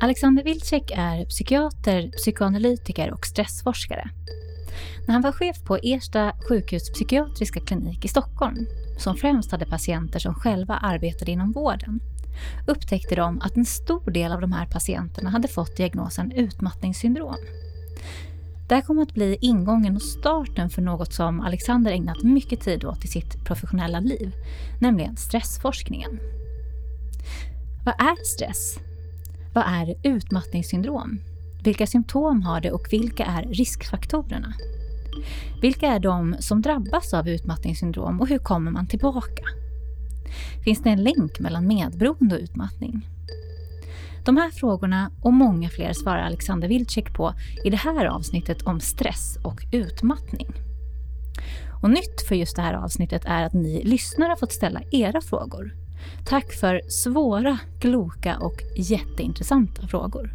Alexander Wilczek är psykiater, psykoanalytiker och stressforskare. När han var chef på Ersta sjukhus psykiatriska klinik i Stockholm, som främst hade patienter som själva arbetade inom vården, upptäckte de att en stor del av de här patienterna hade fått diagnosen utmattningssyndrom. Det här kom att bli ingången och starten för något som Alexander ägnat mycket tid åt i sitt professionella liv, nämligen stressforskningen. Vad är stress? Vad är utmattningssyndrom? Vilka symptom har det och vilka är riskfaktorerna? Vilka är de som drabbas av utmattningssyndrom och hur kommer man tillbaka? Finns det en länk mellan medberoende och utmattning? De här frågorna och många fler svarar Alexander Wilczek på i det här avsnittet om stress och utmattning. Och nytt för just det här avsnittet är att ni lyssnare har fått ställa era frågor. Tack för svåra, kloka och jätteintressanta frågor.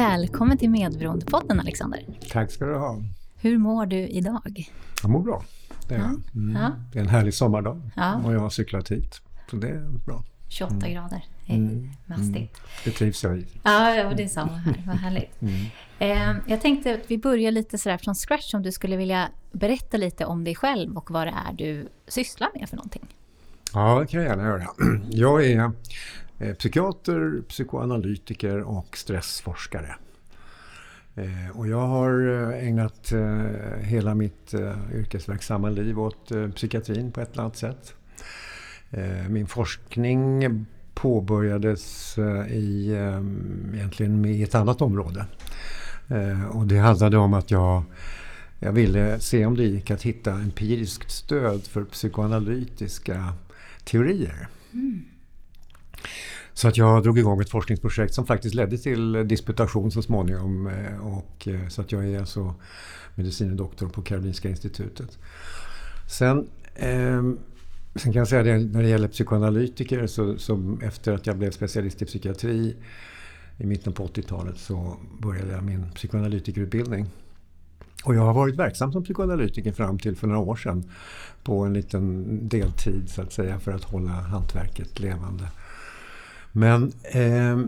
Välkommen till Medberoendepodden Alexander. Tack ska du ha. Hur mår du idag? Jag mår bra. Det är. Mm. Ja. Det är en härlig sommardag ja. och jag har cyklat hit. Så det är bra. 28 mm. grader. Mm. mastigt. Mm. Det trivs jag i. Ja, det är samma här. Vad härligt. Mm. Eh, jag tänkte att vi börjar lite sådär från scratch om du skulle vilja berätta lite om dig själv och vad det är du sysslar med för någonting. Ja, det kan jag gärna göra. Jag är Eh, psykiater, psykoanalytiker och stressforskare. Eh, och jag har eh, ägnat hela mitt yrkesverksamma liv åt psykiatrin på ett eller annat sätt. Min forskning påbörjades i, egentligen med ett annat område. Och det handlade om att jag, jag ville se om det gick att hitta empiriskt stöd för psykoanalytiska teorier. Mm. Så att jag drog igång ett forskningsprojekt som faktiskt ledde till disputation så småningom. Eh, och, eh, så att jag är alltså medicine doktor på Karolinska institutet. Sen, eh, sen kan jag säga det när det gäller psykoanalytiker så, så efter att jag blev specialist i psykiatri i mitten på 80-talet så började jag min psykoanalytikerutbildning. Och jag har varit verksam som psykoanalytiker fram till för några år sedan på en liten deltid så att säga för att hålla hantverket levande. Men eh,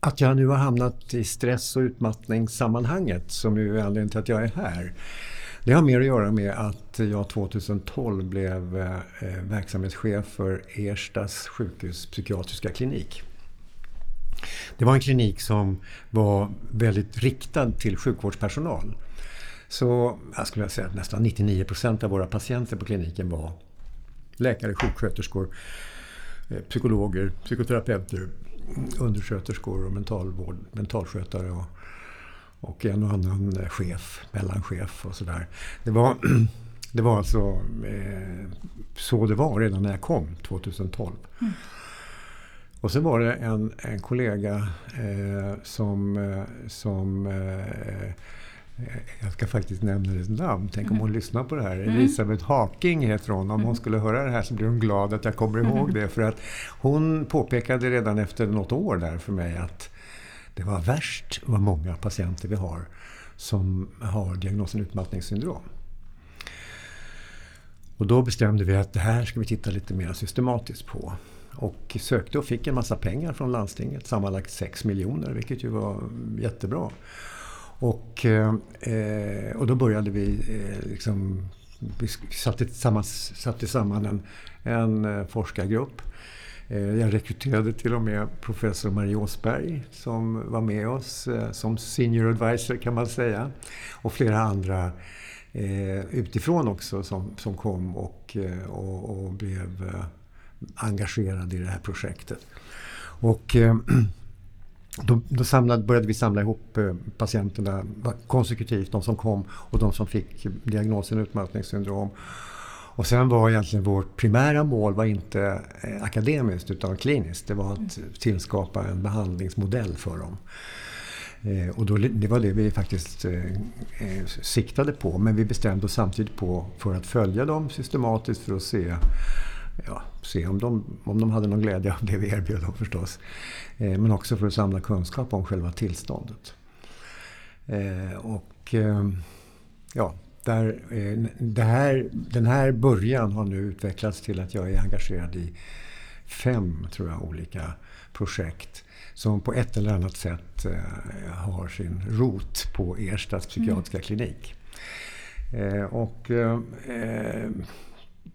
att jag nu har hamnat i stress och utmattningssammanhanget som ju är anledningen till att jag är här. Det har mer att göra med att jag 2012 blev eh, verksamhetschef för Erstas sjukhus psykiatriska klinik. Det var en klinik som var väldigt riktad till sjukvårdspersonal. Så jag skulle säga att nästan 99 procent av våra patienter på kliniken var läkare, sjuksköterskor, Eh, psykologer, psykoterapeuter, undersköterskor och mentalvård, mentalskötare och, och en och annan eh, chef, mellanchef och sådär. Det var, det var alltså eh, så det var redan när jag kom 2012. Mm. Och sen var det en, en kollega eh, som, eh, som eh, jag ska faktiskt nämna hennes namn. Tänk om hon mm. lyssnar på det här. Mm. Elisabeth Haking heter hon. Om hon mm. skulle höra det här så blir hon glad att jag kommer ihåg det. För att hon påpekade redan efter något år där för mig att det var värst vad många patienter vi har som har diagnosen utmattningssyndrom. Och då bestämde vi att det här ska vi titta lite mer systematiskt på. Och sökte och fick en massa pengar från landstinget, sammanlagt 6 miljoner, vilket ju var jättebra. Och, eh, och då började vi eh, liksom, vi satte, tillsammans, satte samman en, en eh, forskargrupp. Eh, jag rekryterade till och med professor Marie Åsberg som var med oss eh, som senior advisor kan man säga. Och flera andra utifrån också som, som kom och, och, och blev engagerade i det här projektet. Och då, då samlade, började vi samla ihop eh, patienterna konsekutivt, de som kom och de som fick diagnosen utmattningssyndrom. Och sen var egentligen vårt primära mål var inte eh, akademiskt utan kliniskt. Det var att tillskapa en behandlingsmodell för dem. Eh, och då, det var det vi faktiskt eh, siktade på. Men vi bestämde oss samtidigt på för att följa dem systematiskt för att se, ja, se om, de, om de hade någon glädje av det vi erbjöd dem förstås. Eh, men också för att samla kunskap om själva tillståndet. Eh, och eh, ja, där, här, den här början har nu utvecklats till att jag är engagerad i fem, tror jag, olika projekt som på ett eller annat sätt har sin rot på Erstas psykiatriska mm. klinik. Och,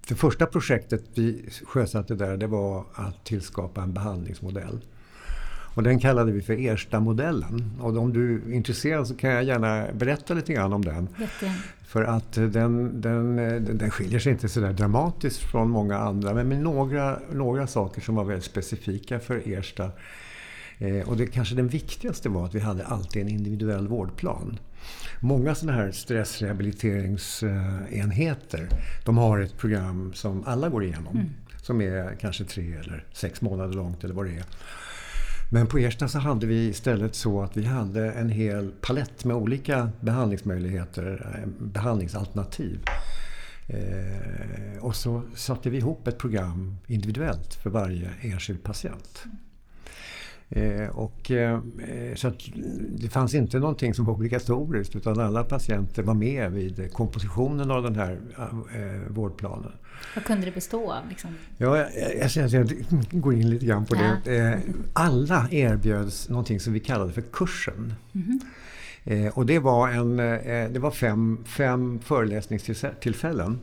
det första projektet vi sjösatte där det var att tillskapa en behandlingsmodell. Och den kallade vi för Ersta-modellen. Och om du är intresserad så kan jag gärna berätta lite grann om den. Jättegärna. För att den, den, den skiljer sig inte sådär dramatiskt från många andra men med några, några saker som var väldigt specifika för Ersta och det kanske den viktigaste var att vi hade alltid en individuell vårdplan. Många sådana här stressrehabiliteringsenheter de har ett program som alla går igenom. Mm. Som är kanske tre eller sex månader långt eller vad det är. Men på Ersta så hade vi istället så att vi hade en hel palett med olika behandlingsmöjligheter, eh, behandlingsalternativ. Eh, och så satte vi ihop ett program individuellt för varje enskild patient. Eh, och, eh, så det fanns inte någonting som var obligatoriskt utan alla patienter var med vid kompositionen av den här eh, vårdplanen. Vad kunde det bestå av? Liksom? Ja, jag, jag, jag, jag, går in lite grann på ja. det. Eh, alla erbjöds någonting som vi kallade för kursen. Mm -hmm. och det var, en, eh, det var fem, fem föreläsningstillfällen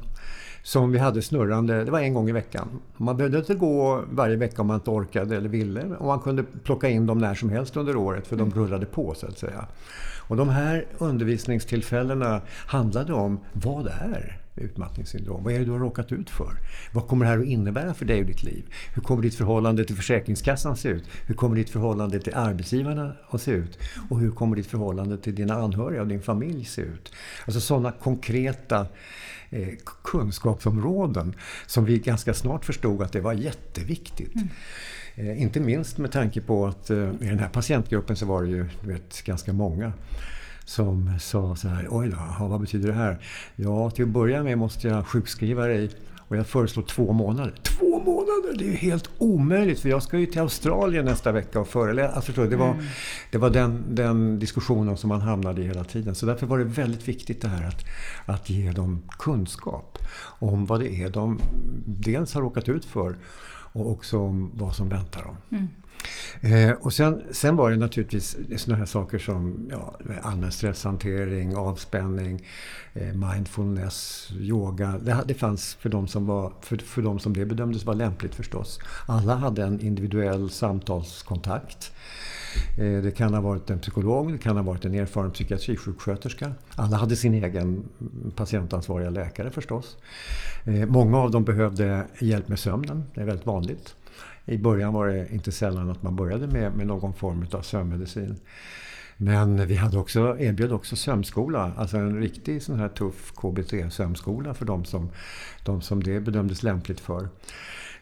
som vi hade snurrande, det var en gång i veckan. Man behövde inte gå varje vecka om man inte orkade eller ville. Och man kunde plocka in dem när som helst under året för de mm. rullade på så att säga. Och de här undervisningstillfällena handlade om vad är utmattningssyndrom? Vad är det du har råkat ut för? Vad kommer det här att innebära för dig och ditt liv? Hur kommer ditt förhållande till Försäkringskassan se ut? Hur kommer ditt förhållande till arbetsgivarna att se ut? Och hur kommer ditt förhållande till dina anhöriga och din familj se ut? Alltså sådana konkreta eh, kunskapsområden som vi ganska snart förstod att det var jätteviktigt. Mm. Eh, inte minst med tanke på att eh, i den här patientgruppen så var det ju vet, ganska många som sa så här, oj då, vad betyder det här? Ja, till att börja med måste jag sjukskriva dig och jag föreslår två månader. Två månader! Det är ju helt omöjligt för jag ska ju till Australien nästa vecka och föreläsa. Alltså, det var, mm. det var den, den, diskussionen som man hamnade i hela tiden. Så därför var det väldigt viktigt det här att, att ge dem kunskap om vad det är de dels har råkat ut för och också om vad som väntar dem. Mm. Eh, och sen, sen var det naturligtvis sådana här saker som ja, allmän stresshantering, avspänning, eh, mindfulness, yoga. Det, det fanns för de, som var, för, för de som det bedömdes vara lämpligt förstås. Alla hade en individuell samtalskontakt. Eh, det kan ha varit en psykolog, det kan ha varit en erfaren psykiatrisjuksköterska. Alla hade sin egen patientansvariga läkare förstås. Eh, många av dem behövde hjälp med sömnen, det är väldigt vanligt. I början var det inte sällan att man började med, med någon form av sömnmedicin. Men vi hade också, erbjöd också sömnskola, alltså en riktig sån här tuff KBT-sömnskola för de som, de som det bedömdes lämpligt för.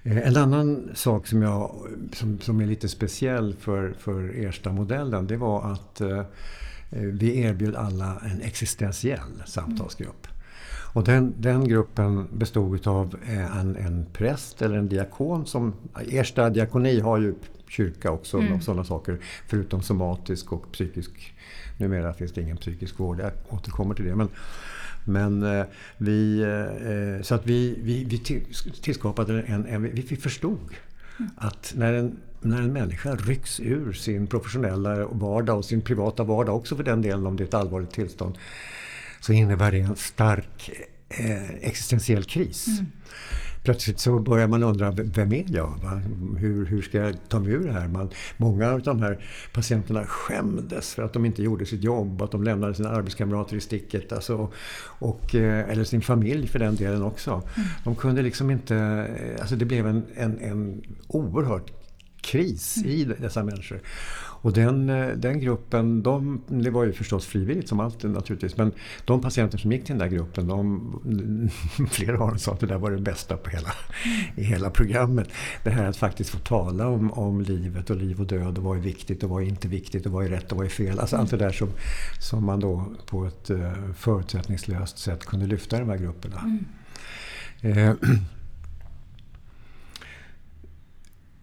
Eh, en annan sak som, jag, som, som är lite speciell för, för Ersta-modellen det var att eh, vi erbjöd alla en existentiell samtalsgrupp. Och den, den gruppen bestod av eh, en, en präst eller en diakon. Som, Ersta diakoni har ju kyrka också mm. och sådana saker. Förutom somatisk och psykisk. Numera finns det ingen psykisk vård. Jag återkommer till det. Men, men eh, vi, eh, så att vi, vi, vi tillskapade en, en vi förstod att när en, när en människa rycks ur sin professionella vardag och sin privata vardag också för den delen om det är ett allvarligt tillstånd så innebär det en stark eh, existentiell kris. Mm. Plötsligt så börjar man undra, vem är jag? Hur, hur ska jag ta mig ur det här? Man, många av de här patienterna skämdes för att de inte gjorde sitt jobb, att de lämnade sina arbetskamrater i sticket. Alltså, och, eh, eller sin familj för den delen också. Mm. De kunde liksom inte... Eh, alltså det blev en, en, en oerhört kris mm. i dessa människor. Och den, eh, den gruppen, de, det var ju förstås frivilligt som alltid naturligtvis, men de patienter som gick till den där gruppen, de, flera av dem sa att det där var det bästa på hela, i hela programmet. Det här att faktiskt få tala om, om livet och liv och död och vad är viktigt och vad är inte viktigt och vad är rätt och vad är fel. Alltså allt det där som, som man då på ett uh, förutsättningslöst sätt kunde lyfta i de här grupperna. Mm. Eh,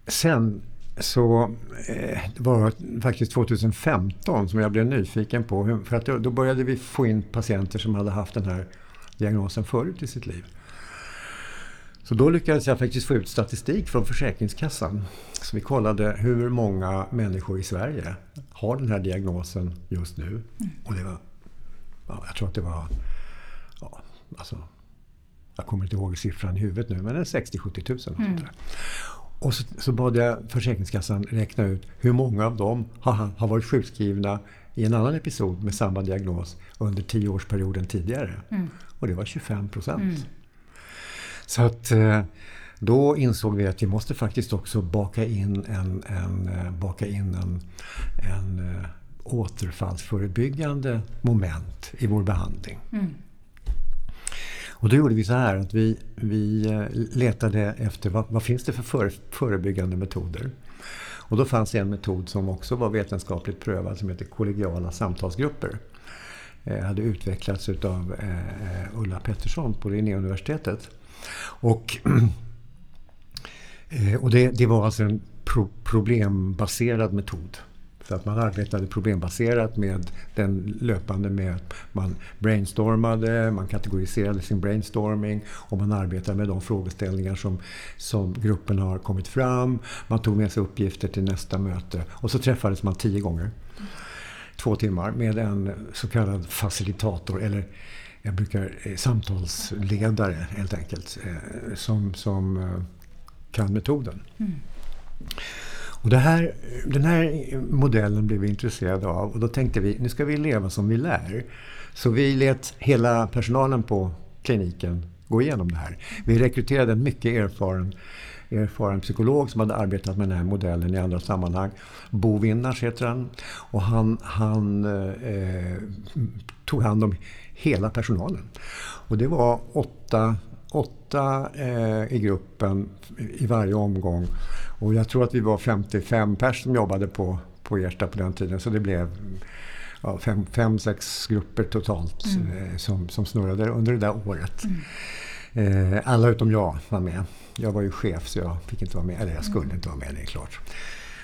sen så eh, var faktiskt 2015 som jag blev nyfiken på. För att då, då började vi få in patienter som hade haft den här diagnosen förut i sitt liv. Så då lyckades jag faktiskt få ut statistik från Försäkringskassan. Så vi kollade hur många människor i Sverige har den här diagnosen just nu. Och det var, ja, jag tror att det var, ja, alltså, jag kommer inte ihåg siffran i huvudet nu, men 60-70 000. Mm. Och så, så bad jag Försäkringskassan räkna ut hur många av dem har, har varit sjukskrivna i en annan episod med samma diagnos under tioårsperioden tidigare. Mm. Och det var 25 procent. Mm. Så att eh, då insåg vi att vi måste faktiskt också baka in en, en, eh, baka in en, en eh, återfallsförebyggande moment i vår behandling. Mm. Och då gjorde vi så här att vi, vi eh, letade efter vad, vad finns det för för förebyggande metoder. Och då fanns en metod som också var vetenskapligt prövad som heter kollegiala samtalsgrupper. Eh, hade utvecklats av eh, eh, Ulla Pettersson på Linnéuniversitetet. Och, eh, och det, det, var alltså en pro problembaserad metod. Så att man arbetade problembaserat med den löpande med man brainstormade, man kategoriserade sin brainstorming och man arbetade med de frågeställningar som, som gruppen har kommit fram. Man tog med sig uppgifter till nästa möte och så träffades man tio gånger. Två timmar med en så kallad facilitator eller jag brukar eh, samtalsledare helt enkelt eh, som, som eh, kan metoden. Mm. Och det här, den här modellen blev vi intresserade av och då tänkte vi, nu ska vi leva som vi lär. Så vi lät hela personalen på kliniken gå igenom det här. Vi rekryterade en mycket erfaren, erfaren psykolog som hade arbetat med den här modellen i andra sammanhang. Bo Winnars heter han. Och han, han eh, tog hand om hela personalen. Och det var åtta, åtta eh, i gruppen i varje omgång. Och jag tror att vi var 55 pers som jobbade på, på Ersta på den tiden. Så det blev ja, fem, fem, sex grupper totalt mm. eh, som, som snurrade under det där året. Mm. Eh, alla utom jag var med. Jag var ju chef så jag fick inte vara med. Eller jag skulle mm. inte vara med, det är klart.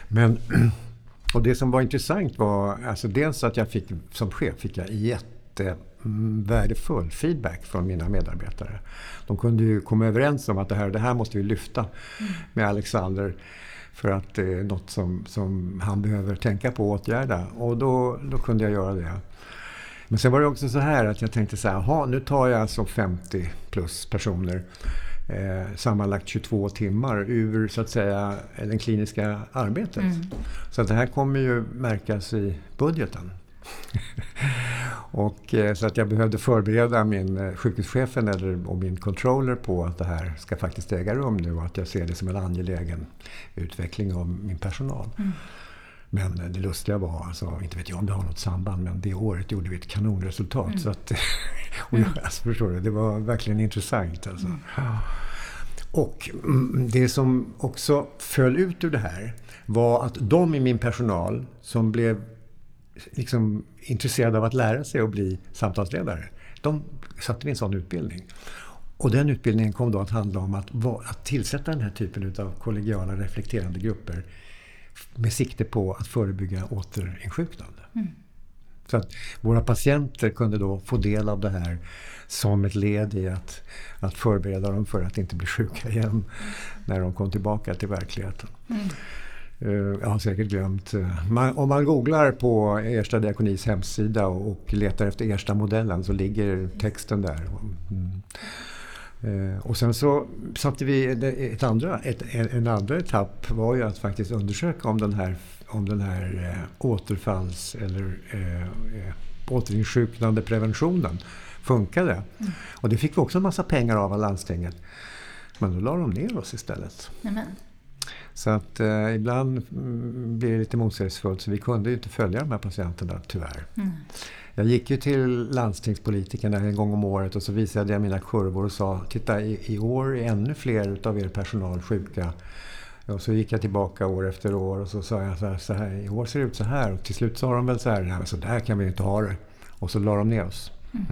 Men, och det som var intressant var alltså dels att jag fick, som chef fick jag jättevärdefull feedback från mina medarbetare de kunde ju komma överens om att det här, det här måste vi lyfta med Alexander. För att det är något som, som han behöver tänka på och åtgärda. Och då, då kunde jag göra det. Men sen var det också så här att jag tänkte så här, nu tar jag alltså 50 plus personer eh, sammanlagt 22 timmar ur så att säga det kliniska arbetet. Mm. Så att det här kommer ju märkas i budgeten. och, eh, så att jag behövde förbereda min eh, sjukhuschefen eller, och min controller på att det här ska faktiskt äga rum nu och att jag ser det som en angelägen utveckling av min personal. Mm. Men eh, det lustiga var, alltså, inte vet jag om det har något samband, men det året gjorde vi ett kanonresultat. Mm. Så att, och jag, alltså, förstår du, det var verkligen intressant. Alltså. Mm. Och mm, det som också föll ut ur det här var att de i min personal som blev liksom intresserade av att lära sig att bli samtalsledare. De satte vi en sån utbildning. Och den utbildningen kom då att handla om att, att tillsätta den här typen av kollegiala reflekterande grupper med sikte på att förebygga återinsjuknande. Mm. Så att våra patienter kunde då få del av det här som ett led i att, att förbereda dem för att inte bli sjuka igen när de kom tillbaka till verkligheten. Mm. Eh, jag har säkert glömt. Eh, man, om man googlar på Ersta diakonis hemsida och, letar efter Ersta-modellen så ligger texten där. Mm. Eh, och sen så satte vi ett andra, ett, en andra etapp var ju att faktiskt undersöka om den här, om den här återfalls eller eh, återinsjuknande preventionen funkade. Mm. Och det fick vi också en massa pengar av av landstinget. Men då la de ner oss istället. Amen. Så att eh, ibland mm, blir det lite motsägelsefullt så vi kunde ju inte följa de här patienterna tyvärr. Mm. Jag gick ju till landstingspolitikerna en gång om året och så visade jag mina kurvor och sa Titta i, i år är ännu fler utav er personal sjuka. Och så gick jag tillbaka år efter år och så sa jag så här, så här i år ser det ut så här. Och till slut sa de väl så här, så där kan vi inte ha det. Och så la de ner oss. Mm.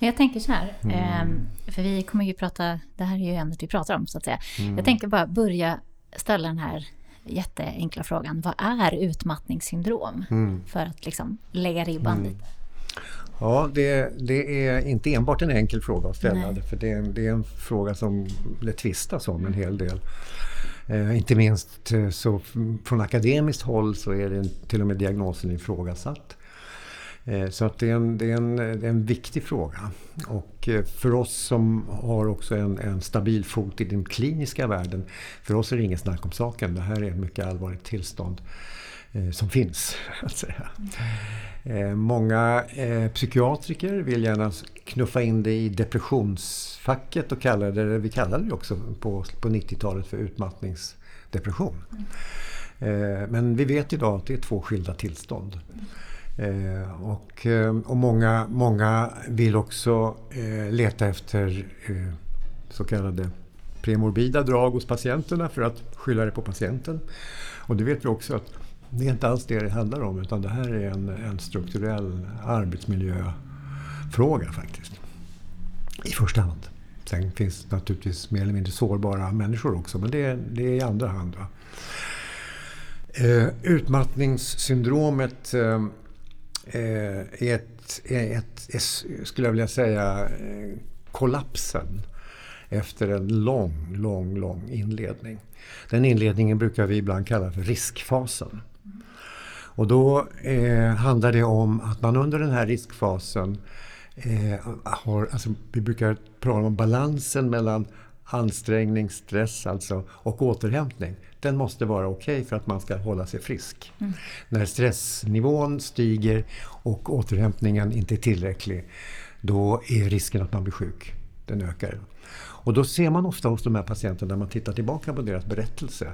Jag tänker så här, mm. Ehm, för vi kommer ju prata, det här är ju ämnet vi pratar om så att säga. Mm. Jag tänker bara börja ställa den här jätteenkla frågan. Vad är utmattningssyndrom? Mm. För att liksom lägga ribban mm. lite. Ja, det, det, är inte enbart en enkel fråga att ställa. För det är, det är, en fråga som det tvistas om en hel del. Eh, inte minst eh, så från akademiskt håll så är det till och med diagnosen ifrågasatt. Eh, så att det, är en, det, är en, det är en viktig fråga. Och eh, för oss som har också en, en, stabil fot i den kliniska världen, för oss är det inget snack om saken. Det här är ett mycket allvarligt tillstånd eh, som finns. Att säga. Många psykiatriker vill gärna knuffa in det i depressionsfacket och kalla det, vi kallar det också på, på 90-talet för utmattningsdepression. Eh, men vi vet idag att det är två skilda tillstånd. Eh, och, eh, och många, många vill också eh, leta efter eh, så kallade premorbida drag hos patienterna för att skylla det på patienten. Och det vet vi också att det är inte alls det det handlar om utan det här är en, en strukturell arbetsmiljöfråga faktiskt. I första hand. Sen finns det naturligtvis mer eller mindre sårbara människor också men det, det är i andra hand. Eh, utmattningssyndromet eh, Eh, är ett, ett, ett, skulle jag vilja säga, eh, kollapsen efter en lång, lång, lång inledning. Den inledningen brukar vi ibland kalla för riskfasen. Och då eh, handlar det om att man under den här riskfasen eh, har, alltså vi brukar prata om balansen mellan ansträngning, stress alltså och återhämtning. Den måste vara okej okay för att man ska hålla sig frisk. Mm. När stressnivån stiger och återhämtningen inte är tillräcklig, då är risken att man blir sjuk. Den ökar. Och då ser man ofta hos de här patienterna, när man tittar tillbaka på deras berättelse,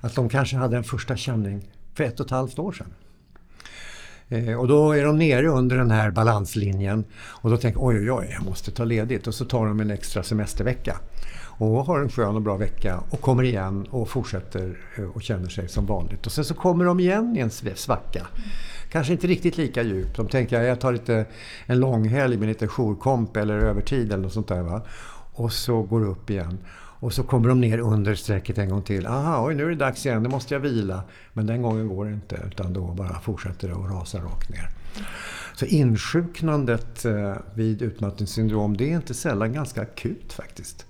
att de kanske hade en första känning för ett och ett halvt år sedan. Eh, och då är de nere under den här balanslinjen och då tänker oj, oj, oj, jag måste ta ledigt. Och så tar de en extra semestervecka och har en skön och bra vecka och kommer igen och fortsätter eh, och känner sig som vanligt. Och sen så kommer de igen i en svacka. Kanske inte riktigt lika djup. De tänker att jag tar lite, en långhelg med lite jourkomp eller övertid eller något sånt där. Va? Och så går det upp igen. Och så kommer de ner under strecket en gång till. Aha, oj, nu är det dags igen, nu måste jag vila. Men den gången går det inte, utan då bara fortsätter det och rasar rakt ner. Så insjuknandet eh, vid utmattningssyndrom, det är inte sällan ganska akut faktiskt.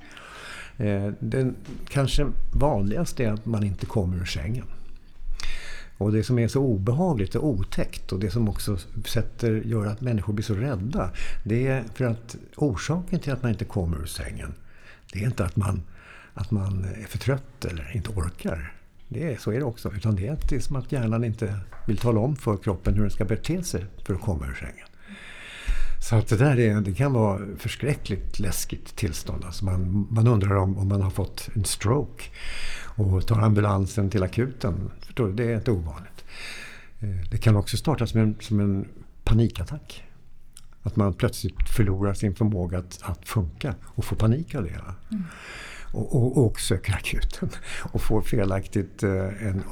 Eh, den kanske vanligaste är att man inte kommer ur sängen. Och det som är så obehagligt och otäckt och det som också sätter, gör att människor blir så rädda. Det är för att orsaken till att man inte kommer ur sängen, det är inte att man, att man är för trött eller inte orkar. Det är, så är det också. Utan det är, det är som att hjärnan inte vill tala om för kroppen hur den ska bete sig för att komma ur sängen. Så att det där är, det kan vara förskräckligt läskigt tillstånd. Alltså man, man undrar om, om man har fått en stroke och tar ambulansen till akuten. Förstår du? Det är inte ovanligt. Eh, det kan också starta som en, som en panikattack. Att man plötsligt förlorar sin förmåga att, att funka och får panik av det. Mm. Och, och, och, söker akuten och får felaktigt eh, en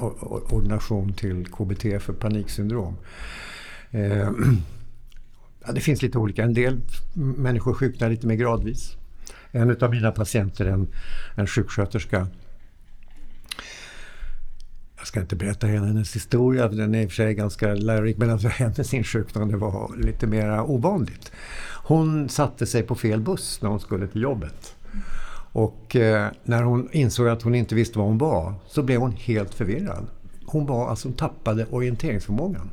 ordination till KBT för paniksyndrom. Eh, Ja, det finns lite olika. En del människor sjuknar lite mer gradvis. En av mina patienter, en, en sjuksköterska, jag ska inte berätta hela hennes historia, den är i och för sig ganska lärorik, men alltså hennes insjuknande var lite mer ovanligt. Hon satte sig på fel buss när hon skulle till jobbet. Och eh, när hon insåg att hon inte visste var hon var så blev hon helt förvirrad. Hon var alltså, hon tappade orienteringsförmågan.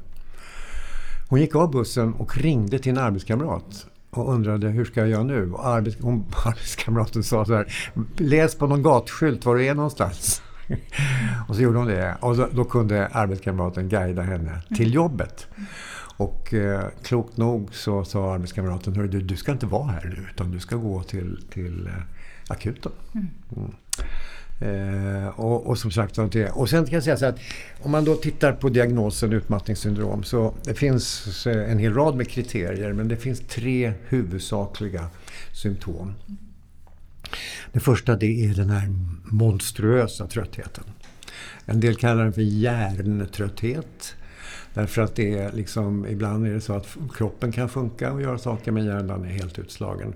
Hon gick av bussen och ringde till en arbetskamrat och undrade hur ska jag göra nu? Och arbets hon, arbetskamraten sa så här, läs på någon gatskylt var du är någonstans. och så gjorde hon det och så, då kunde arbetskamraten guida henne till jobbet. Och eh, klokt nog så sa arbetskamraten, du, du ska inte vara här nu utan du ska gå till, till eh, akuten. Mm. Eh, och, och, som sagt, och sen kan jag säga så att om man då tittar på diagnosen utmattningssyndrom så det finns en hel rad med kriterier men det finns tre huvudsakliga symptom. Det första det är den här monstruösa tröttheten. En del kallar den för hjärntrötthet. Därför att det är liksom, ibland är det så att kroppen kan funka och göra saker men hjärnan är helt utslagen.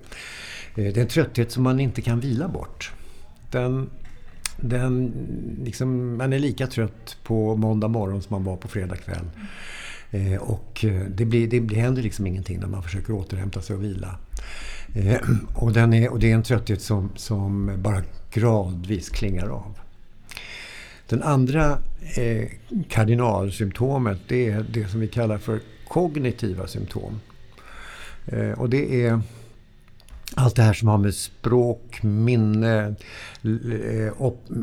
Eh, det är en trötthet som man inte kan vila bort. Den, den, liksom, man är lika trött på måndag morgon som man var på fredag kväll. Eh, och eh, det, blir, det händer liksom ingenting när man försöker återhämta sig och vila. Eh, och, den är, och det är en trötthet som, som bara gradvis klingar av. Den andra eh, kardinalsymptomet det är det som vi kallar för kognitiva symptom. Eh, och det är allt det här som har med språk, minne, eh,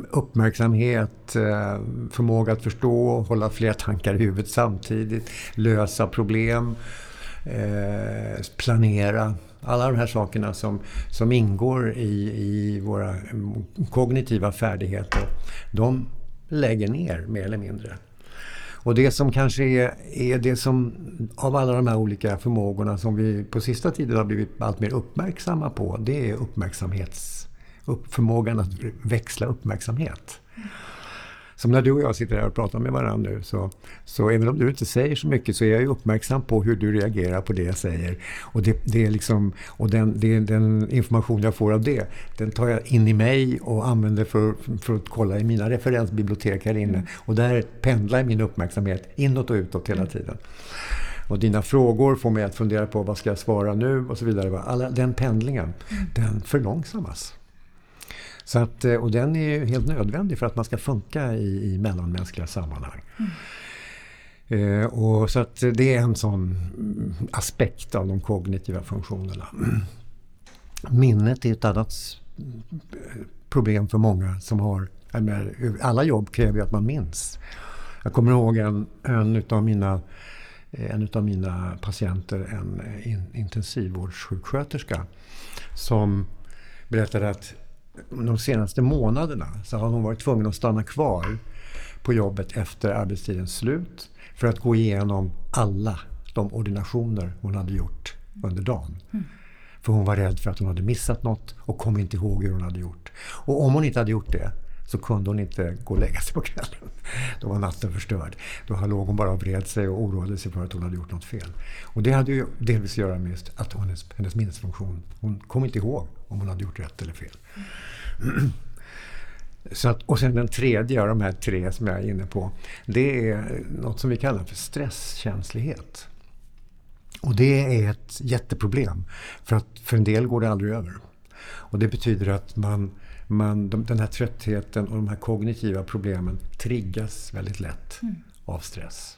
uppmärksamhet, eh, förmåga att förstå, hålla flera tankar i huvudet samtidigt, lösa problem, eh, planera. Alla de här sakerna som, som ingår i, i våra kognitiva färdigheter, de lägger ner mer eller mindre. Och det som kanske är, är det som av alla de här olika förmågorna som vi på sista tiden har blivit allt mer uppmärksamma på, det är uppmärksamhets, förmågan att växla uppmärksamhet. Som när du och jag sitter här och pratar med varandra nu så, så även om du inte säger så mycket så är jag ju uppmärksam på hur du reagerar på det jag säger. Och, det, det är liksom, och den, det, den information jag får av det, den tar jag in i mig och använder för, för att kolla i mina referensbibliotek här inne. Mm. Och där pendlar min uppmärksamhet inåt och utåt hela tiden. Och dina frågor får mig att fundera på vad ska jag svara nu och så vidare. Alla, den pendlingen, mm. den förlångsammas. Så att, eh, och den är ju helt nödvändig för att man ska funka i, i mellanmänskliga sammanhang. Mm. Eh, och så att det är en sån aspekt av de kognitiva funktionerna. Minnet är ett annat problem för många som har... Alla jobb kräver ju att man minns. Jag kommer ihåg en, en utav mina en av mina patienter, en in, intensivvårdssjuksköterska, som berättade att de senaste månaderna så har hon varit tvungen att stanna kvar på jobbet efter arbetstidens slut för att gå igenom alla de ordinationer hon hade gjort under dagen. Mm. För hon var rädd för att hon hade missat något och kom inte ihåg hur hon hade gjort. Och om hon inte hade gjort det så kunde hon inte gå och lägga sig på kvällen. Då var natten förstörd. Då låg hon bara och vred sig och oroade sig för att hon hade gjort något fel. Och det hade ju delvis att göra med att hennes, hennes minnesfunktion, hon kom inte ihåg om hon hade gjort rätt eller fel. Så att, och sen den tredje av de här tre som jag är inne på, det är något som vi kallar för stresskänslighet. Och det är ett jätteproblem, för att för en del går det aldrig över. Och det betyder att man, man, de, den här tröttheten och de här kognitiva problemen triggas väldigt lätt mm. av stress.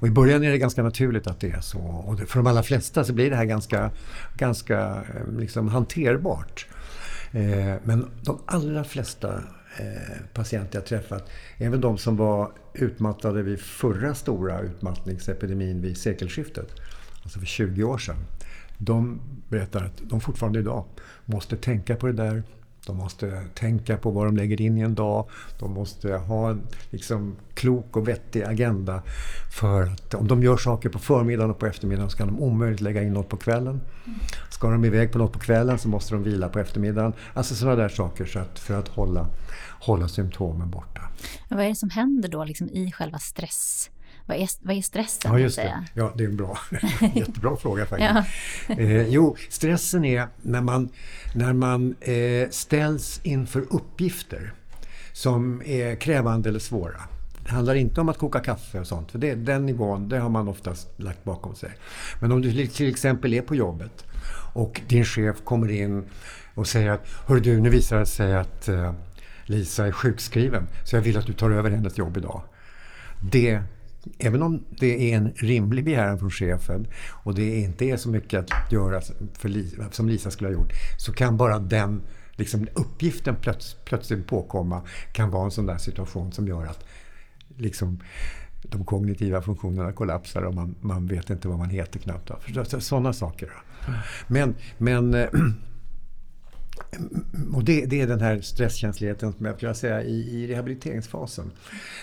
Och I början är det ganska naturligt att det är så. Och för de allra flesta så blir det här ganska, ganska eh, liksom hanterbart. Eh, men de allra flesta eh, patienter jag träffat, även de som var utmattade vid förra stora utmattningsepidemin vid sekelskiftet, alltså för 20 år sedan, de berättar att de fortfarande idag måste tänka på det där de måste tänka på vad de lägger in i en dag. De måste ha en liksom, klok och vettig agenda. För att om de gör saker på förmiddagen och på eftermiddagen så kan de omöjligt lägga in något på kvällen. Ska de iväg på något på kvällen så måste de vila på eftermiddagen. Alltså sådana där saker så att, för att hålla, hålla symptomen borta. Men vad är det som händer då liksom i själva stress? Vad är, vad är stressen? Ja, just det. Ja, det är en bra, jättebra fråga faktiskt. Ja. Eh, jo, stressen är när man, när man eh, ställs inför uppgifter som är krävande eller svåra. Det handlar inte om att koka kaffe och sånt, för det, den nivån det har man oftast lagt bakom sig. Men om du till exempel är på jobbet och din chef kommer in och säger att Hör du, nu visar det sig att eh, Lisa är sjukskriven, så jag vill att du tar över hennes jobb idag. Det även om det är en rimlig begäran från chefen och det inte är så mycket att göra för Lisa, som Lisa skulle ha gjort, så kan bara den liksom, uppgiften plöts, plötsligt påkomma kan vara en sån där situation som gör att liksom, de kognitiva funktionerna kollapsar och man, man vet inte vad man heter knappt. Sådana saker. Men, men och det, det, är den här stresskänsligheten som jag skulle säga i, i rehabiliteringsfasen.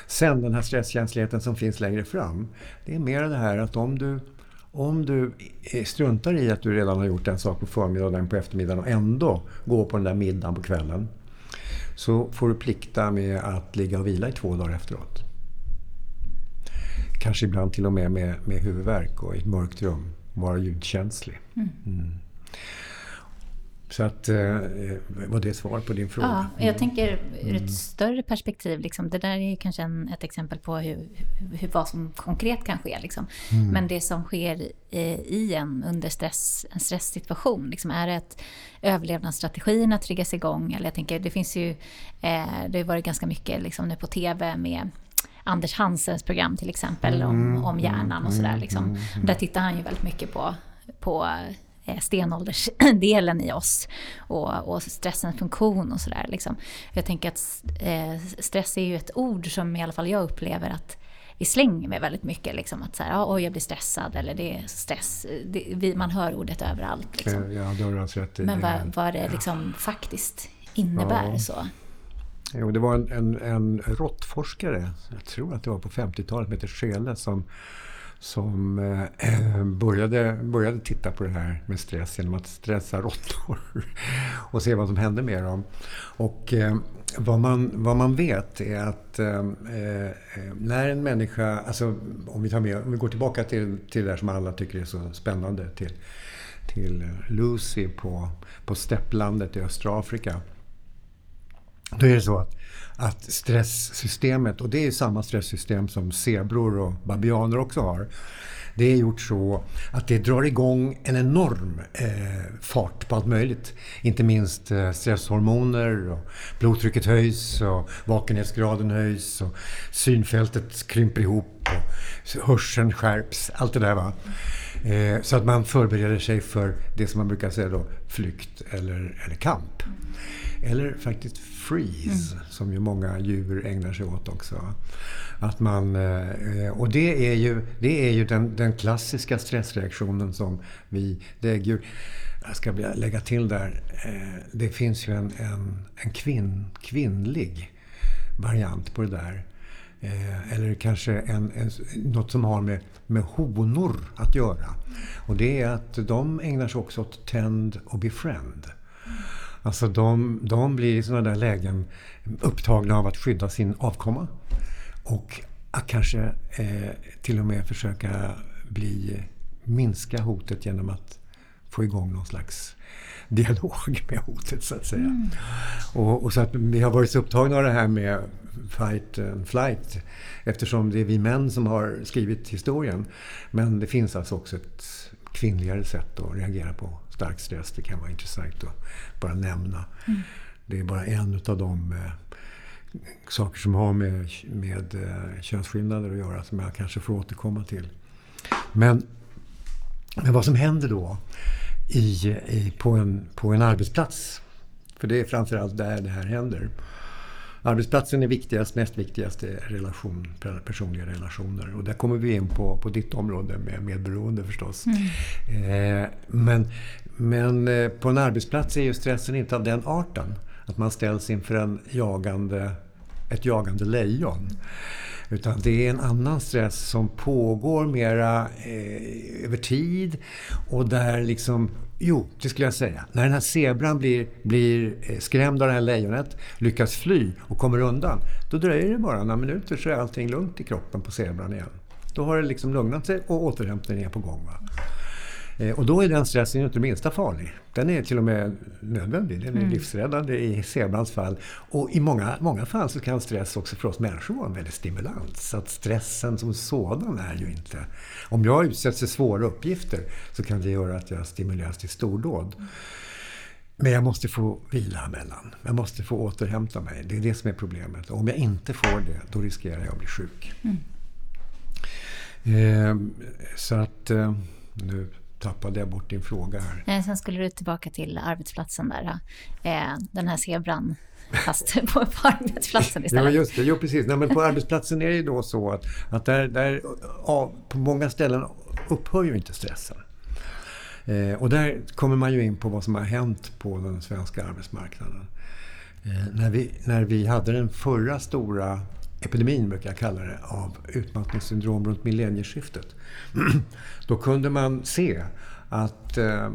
Sen den här stresskänsligheten som finns längre fram. Det är mer det här att om du, om du struntar i att du redan har gjort en sak på förmiddagen och en på eftermiddagen och ändå går på den där middagen på kvällen. Så får du plikta med att ligga och vila i två dagar efteråt. Kanske ibland till och med med, med huvudvärk och i ett mörkt rum. Vara ljudkänslig. Mm. Så att, eh, var det svar på din fråga? Ja, jag mm. tänker ur ett mm. större perspektiv. Liksom, det där är kanske en, ett exempel på hur, hur, vad som konkret kan ske. Liksom. Mm. Men det som sker i en under stress, en stresssituation. Liksom, är det att överlevnadsstrategierna triggas igång? Eller jag tänker, det finns ju, eh, det har varit ganska mycket liksom, nu på TV med Anders Hansens program till exempel om, mm. om hjärnan och sådär. Liksom. Där tittar han ju väldigt mycket på, på Eh, stenåldersdelen i oss och, och stressens funktion och sådär. Liksom. Jag tänker att eh, stress är ju ett ord som i alla fall jag upplever att vi slänger med väldigt mycket. Liksom, att så här, oj jag blir stressad eller det är stress. Det, vi, man hör ordet överallt. Liksom. Ja, det har du rätt i. Men vad, vad det liksom faktiskt innebär. Ja. så. Jo, det var en, en, en råttforskare, jag tror att det var på 50-talet, som heter Schele som som eh, började, började titta på det här med stress genom att stressa råttor och se vad som hände med dem. Och eh, vad, man, vad man vet är att eh, eh när en människa, alltså om vi, tar med, om vi går tillbaka till, till det som alla tycker är så spännande, till, till Lucy på, på stepplandet i östra Afrika. Då är det så att att stresssystemet, och det är samma stresssystem som zebror och babianer också har, det är gjort så att det drar igång en enorm eh, fart på allt möjligt. Inte minst eh, stresshormoner, och blodtrycket höjs och vakenhetsgraden höjs och synfältet krymper ihop och hörseln skärps. Allt det där. Va? Eh, så att man förbereder sig för det som man brukar säga då, flykt eller, eller kamp. Eller faktiskt freeze, mm. som ju många djur ägnar sig åt också. Att man, eh, och det är ju, det är ju den, den klassiska stressreaktionen som vi däggdjur... Jag ska lägga till där, eh, det finns ju en, en, en kvinn, kvinnlig variant på det där. Eh, eller kanske en, en, något som har med, med honor att göra. Och det är att de ägnar sig också åt tend och befriend. Alltså de, de blir i sådana där lägen upptagna av att skydda sin avkomma. Och att kanske eh, till och med försöka bli, minska hotet genom att få igång någon slags dialog med hotet så att säga. Mm. Och, och, så att vi har varit så upptagna av det här med fight and flight eftersom det är vi män som har skrivit historien. Men det finns alltså också ett kvinnligare sätt att reagera på stark stress. Det kan vara intressant att bara nämna. Mm. Det är bara en av de eh, saker som har med, med eh, könsskillnader att göra som jag kanske får återkomma till. Men, men vad som händer då i, i, på, en, på en arbetsplats, för det är framförallt där det här händer. Arbetsplatsen är viktigast, näst viktigast är relation, personliga relationer. Och där kommer vi in på, på ditt område med medberoende förstås. Mm. Eh, men, men eh, på en arbetsplats är ju stressen inte av den arten. Att man ställs inför en jagande, ett jagande lejon. Utan det är en annan stress som pågår mera eh, över tid och där liksom Jo, det skulle jag säga. När den här zebran blir, blir eh, skrämd av det här lejonet, lyckas fly och kommer undan, då dröjer det bara några minuter så är allting lugnt i kroppen på zebran igen. Då har det liksom lugnat sig och återhämtningen är på gång. Va? Eh, och då är den stressen inte det minsta farlig. Den är till och med nödvändig. Den är mm. livsräddande i zebrans fall. Och i många, många fall så kan stress också för oss människor vara en väldig stimulans. Så att stressen som sådan är ju inte... Om jag utsätts för svåra uppgifter så kan det göra att jag stimuleras till stordåd. Men jag måste få vila emellan. Jag måste få återhämta mig. Det är det som är problemet. Och om jag inte får det, då riskerar jag att bli sjuk. Mm. Eh, så att... Eh, nu tappade jag bort din fråga här. sen skulle du tillbaka till arbetsplatsen där. Eh, den här zebran fast på, på arbetsplatsen istället. Ja, just det. Jo, precis. Nej, men på arbetsplatsen är det ju då så att, att där, där, på många ställen upphör ju inte stressen. Eh, och där kommer man ju in på vad som har hänt på den svenska arbetsmarknaden. Eh, när, vi, när vi hade den förra stora epidemin, brukar jag kalla det, av utmattningssyndrom runt millennieskiftet. Då kunde man se att eh,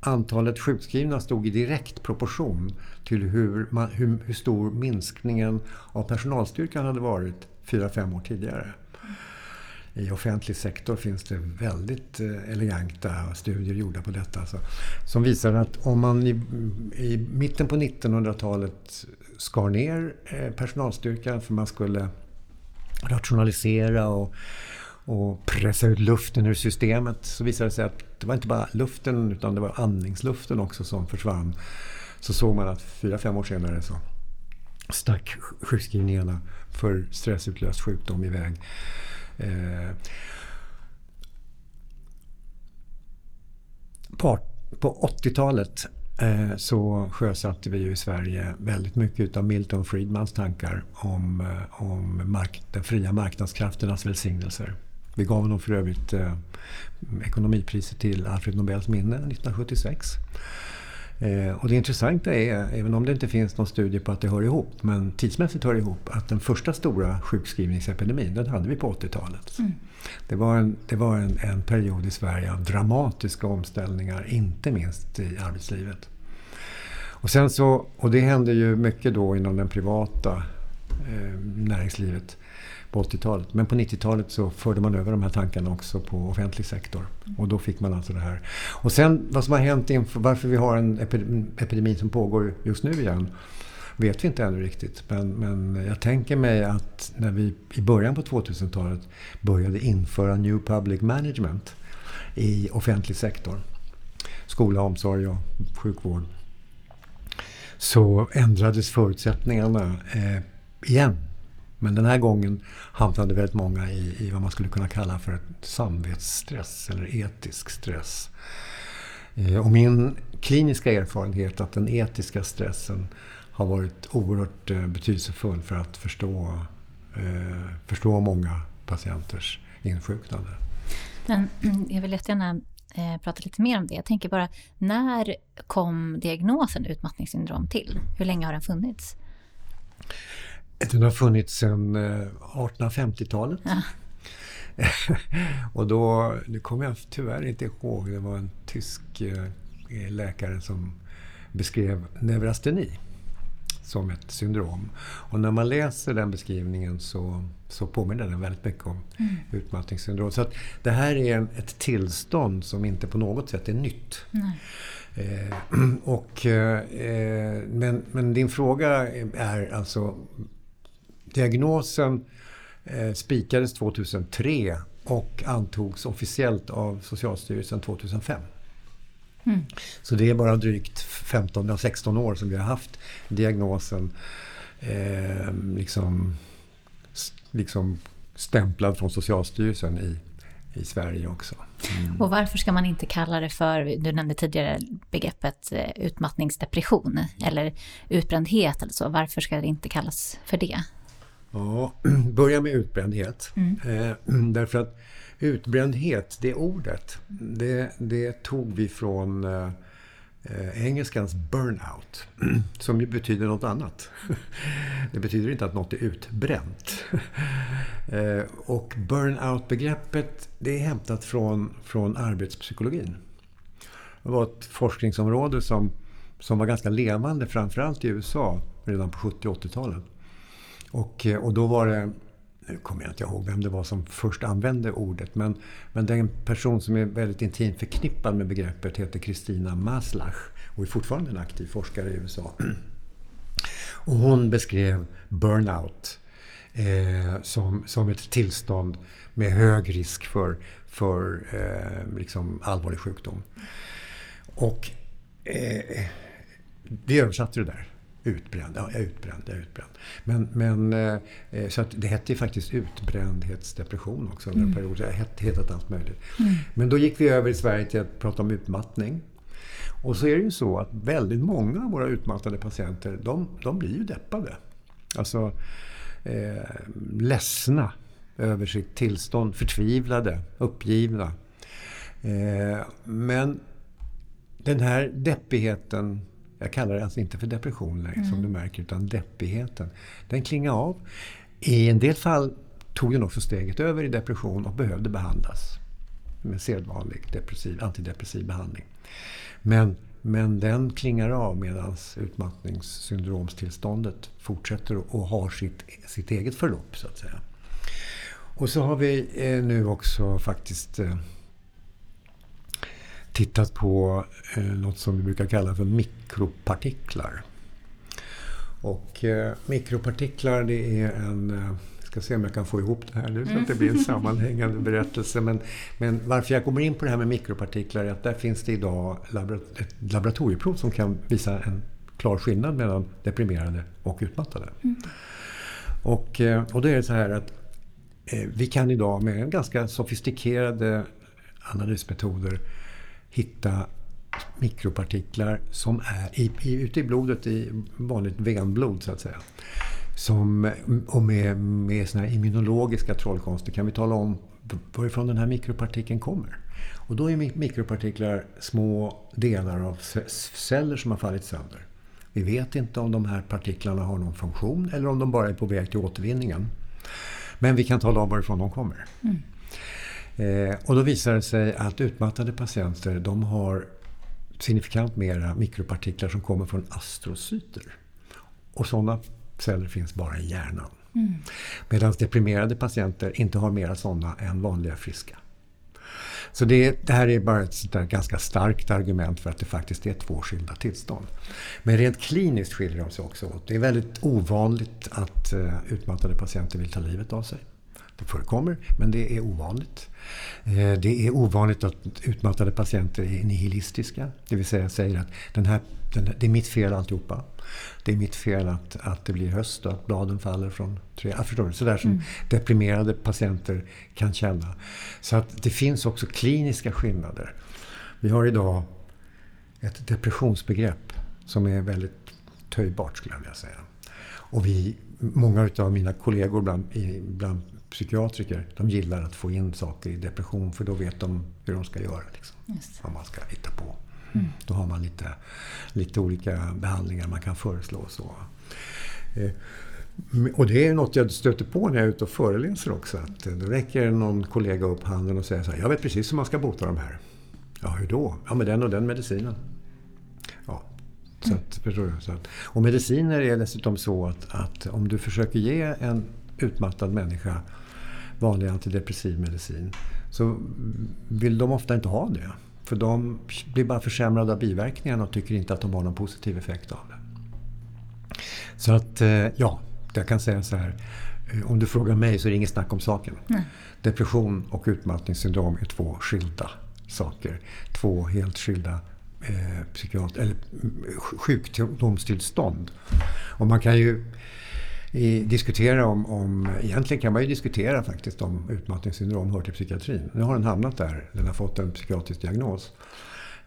antalet sjukskrivna stod i direkt proportion till hur, man, hur, hur stor minskningen av personalstyrkan hade varit fyra fem år tidigare. I offentlig sektor finns det väldigt eh, eleganta studier gjorda på detta. Alltså, som visar att om man i, i mitten på 1900-talet skar ner eh, personalstyrkan för man skulle rationalisera och, och pressa ut luften ur systemet så visade det sig att det var inte bara luften utan det var andningsluften också som försvann. Så såg man att fyra, fem år senare så stack sjukskrivningarna för stressutlöst sjukdom iväg. Eh, på, på 80-talet eh, så sjösatte vi ju i Sverige väldigt mycket av Milton Friedmans tankar om, eh, om mark, den fria marknadskrafternas välsignelser. Vi gav honom för övrigt eh, ekonomipriset till Alfred Nobels minne 1976. Eh, och det intressanta är, även om det inte finns någon studie på att det hör ihop, men tidsmässigt hör det ihop, att den första stora sjukskrivningsepidemin, den hade vi på 80-talet. Mm. Det var, en, det var en, en, period i Sverige av dramatiska omställningar, inte minst i arbetslivet. Och, sen så, och det hände ju mycket då inom den privata eh, näringslivet på 80-talet. Men på 90-talet så förde man över de här tankarna också på offentlig sektor. Och då fick man alltså det här. Och sen vad som har hänt inför, varför vi har en epidemi som pågår just nu igen vet vi inte ännu riktigt. Men, men jag tänker mig att när vi i början på 2000-talet började införa New Public Management i offentlig sektor. Skola, omsorg och sjukvård. Så ändrades förutsättningarna eh, igen men den här gången hamnade väldigt många i, i vad man skulle kunna kalla för samvetsstress eller etisk stress. Eh, och min kliniska erfarenhet att den etiska stressen har varit oerhört eh, betydelsefull för att förstå, eh, förstå många patienters insjuknande. Men mm, jag vill jättegärna eh, prata lite mer om det. Jag tänker bara, när kom diagnosen utmattningssyndrom till? Hur länge har den funnits? Den har funnits sedan 1850-talet. Eh, ja. och då, nu kommer jag tyvärr inte ihåg, det var en tysk eh, läkare som beskrev neurasteni som ett syndrom. Och när man läser den beskrivningen så, så påminner den väldigt mycket om mm. utmattningssyndrom. Så att det här är en, ett tillstånd som inte på något sätt är nytt. Eh, och, eh, men, men din fråga är alltså Diagnosen eh, spikades 2003 och antogs officiellt av Socialstyrelsen 2005. Mm. Så det är bara drygt 15-16 år som vi har haft diagnosen eh, liksom, liksom stämplad från Socialstyrelsen i, i Sverige också. Mm. Och varför ska man inte kalla det för, du nämnde tidigare begreppet eh, utmattningsdepression eller utbrändhet eller så. Varför ska det inte kallas för det? Ja, börja med utbrändhet. Mm. Eh, därför att utbrändhet, det ordet, det, det tog vi från eh, eh engelskans burnout, som ju betyder något annat. Det betyder inte att något är utbränt. Eh, och burnout-begreppet, det är hämtat från, från arbetspsykologin. Det var ett forskningsområde som, som var ganska levande, framförallt i USA, redan på 70 80-talet. Och, eh, Eh, och då var det, nu kommer jag inte ihåg vem det var som först använde ordet, men, men den person som är väldigt intimt förknippad med begreppet heter Kristina Maslach och är fortfarande en aktiv forskare i USA. Och hon beskrev burnout eh, som, som ett tillstånd med hög risk för, för eh, liksom allvarlig sjukdom. Och eh, vi översatte det där Utbränd, ja jag är utbränd, jag är utbränd. Men, men, eh, så att det hette ju faktiskt utbrändhetsdepression också under mm. en period. Det hette hetat allt möjligt. Mm. Men då gick vi över i Sverige till att prata om utmattning. Och så är det ju så att väldigt många av våra utmattade patienter, de, de blir ju deppade. Alltså eh, ledsna över sitt tillstånd, förtvivlade, uppgivna. Eh, men den här deppigheten, jag kallar det alltså inte för depression längre, mm. som du märker, utan deppigheten, den klingar av. I en del fall tog den också steget över i depression och behövde behandlas med sedvanlig depressiv, antidepressiv behandling. Men, men den klingar av medan utmattningssyndromstillståndet fortsätter och har sitt, sitt eget förlopp så att säga. Och så har vi eh, nu också faktiskt eh, tittat på eh, något som vi brukar kalla för mikropartiklar. Och eh, mikropartiklar det är en eh, ska se om jag kan få ihop det här nu så att det blir en sammanhängande berättelse. Men, men varför jag kommer in på det här med mikropartiklar är att där finns det idag ett laboratorieprov som kan visa en klar skillnad mellan deprimerade och utmattade. Mm. Och, eh, och då är det så här att vi kan idag med ganska sofistikerade analysmetoder hitta mikropartiklar som är i, i, ute i blodet, i vanligt venblod så att säga. Som, och med, med såna här immunologiska trollkonster kan vi tala om varifrån den här mikropartikeln kommer. Och då är mikropartiklar små delar av celler som har fallit sönder. Vi vet inte om de här partiklarna har någon funktion eller om de bara är på väg till återvinningen. Men vi kan tala om varifrån de kommer. Mm. Eh, och då visar det sig att utmattade patienter de har signifikant mera mikropartiklar som kommer från astrocyter. Och sådana celler finns bara i hjärnan. Mm. Medan deprimerade patienter inte har mera sådana än vanliga friska. Så det, det, här är bara ett ganska starkt argument för att det faktiskt är två skilda tillstånd. Men rent kliniskt skiljer de sig också åt. Det är väldigt ovanligt att uh, utmattade patienter vill ta livet av sig. Det förekommer, men det är ovanligt. Eh, det är ovanligt att utmattade patienter är nihilistiska. Det vill säga säger att den här, den, det är mitt fel alltihopa. Det är mitt fel att, att det blir höst och att bladen faller från träd. Jag förstår du? Sådär som mm. deprimerade patienter kan känna. Så att det finns också kliniska skillnader. Vi har idag ett depressionsbegrepp som är väldigt töjbart skulle jag vilja säga. Och vi, många av mina kollegor bland, bland psykiatriker, de gillar att få in saker i depression för då vet de hur de ska göra. Liksom, vad man ska hitta på. Mm. Då har man lite, lite olika behandlingar man kan föreslå. Så. Eh, och det är något jag stöter på när jag är ute och föreläser också. Att eh, då räcker någon kollega upp handen och säger så här, jag vet precis hur man ska bota de här. Ja, hur då? Ja, med den och den medicinen. Ja, så att, förstår du? Så att, och mediciner är dessutom så att, att om du försöker ge en utmattad människa vanlig antidepressiv medicin så vill de ofta inte ha det. För de blir bara försämrade av biverkningarna och tycker inte att de har någon positiv effekt av det. Så att, eh, ja, jag kan säga så här. Eh, om du frågar mig så är det inget snack om saken. Nej. Depression och utmattningssyndrom är två skilda saker. Två helt skilda eh, eller sjukdomstillstånd. Och man kan ju i, diskutera om, om... Egentligen kan man ju diskutera faktiskt om utmattningssyndrom hör till psykiatrin. Nu har den hamnat där. Den har fått en psykiatrisk diagnos.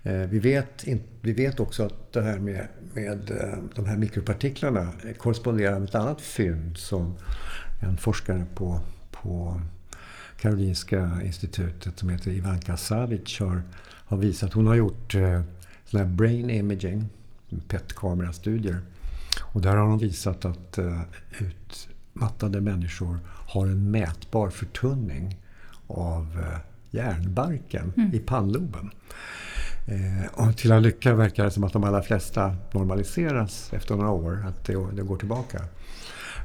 Eh, vi, vet in, vi vet också att det här med, med eh, de här mikropartiklarna korresponderar med ett annat fynd som en forskare på, på Karolinska institutet som heter Ivanka Savic har, har visat. Hon har gjort eh, sån här brain imaging, PET-kamerastudier och där har de visat att uh, utmattade människor har en mätbar förtunning av hjärnbarken mm. i pannloben. Eh, och till all lycka verkar det som att de allra flesta normaliseras efter några år, att det, det går tillbaka.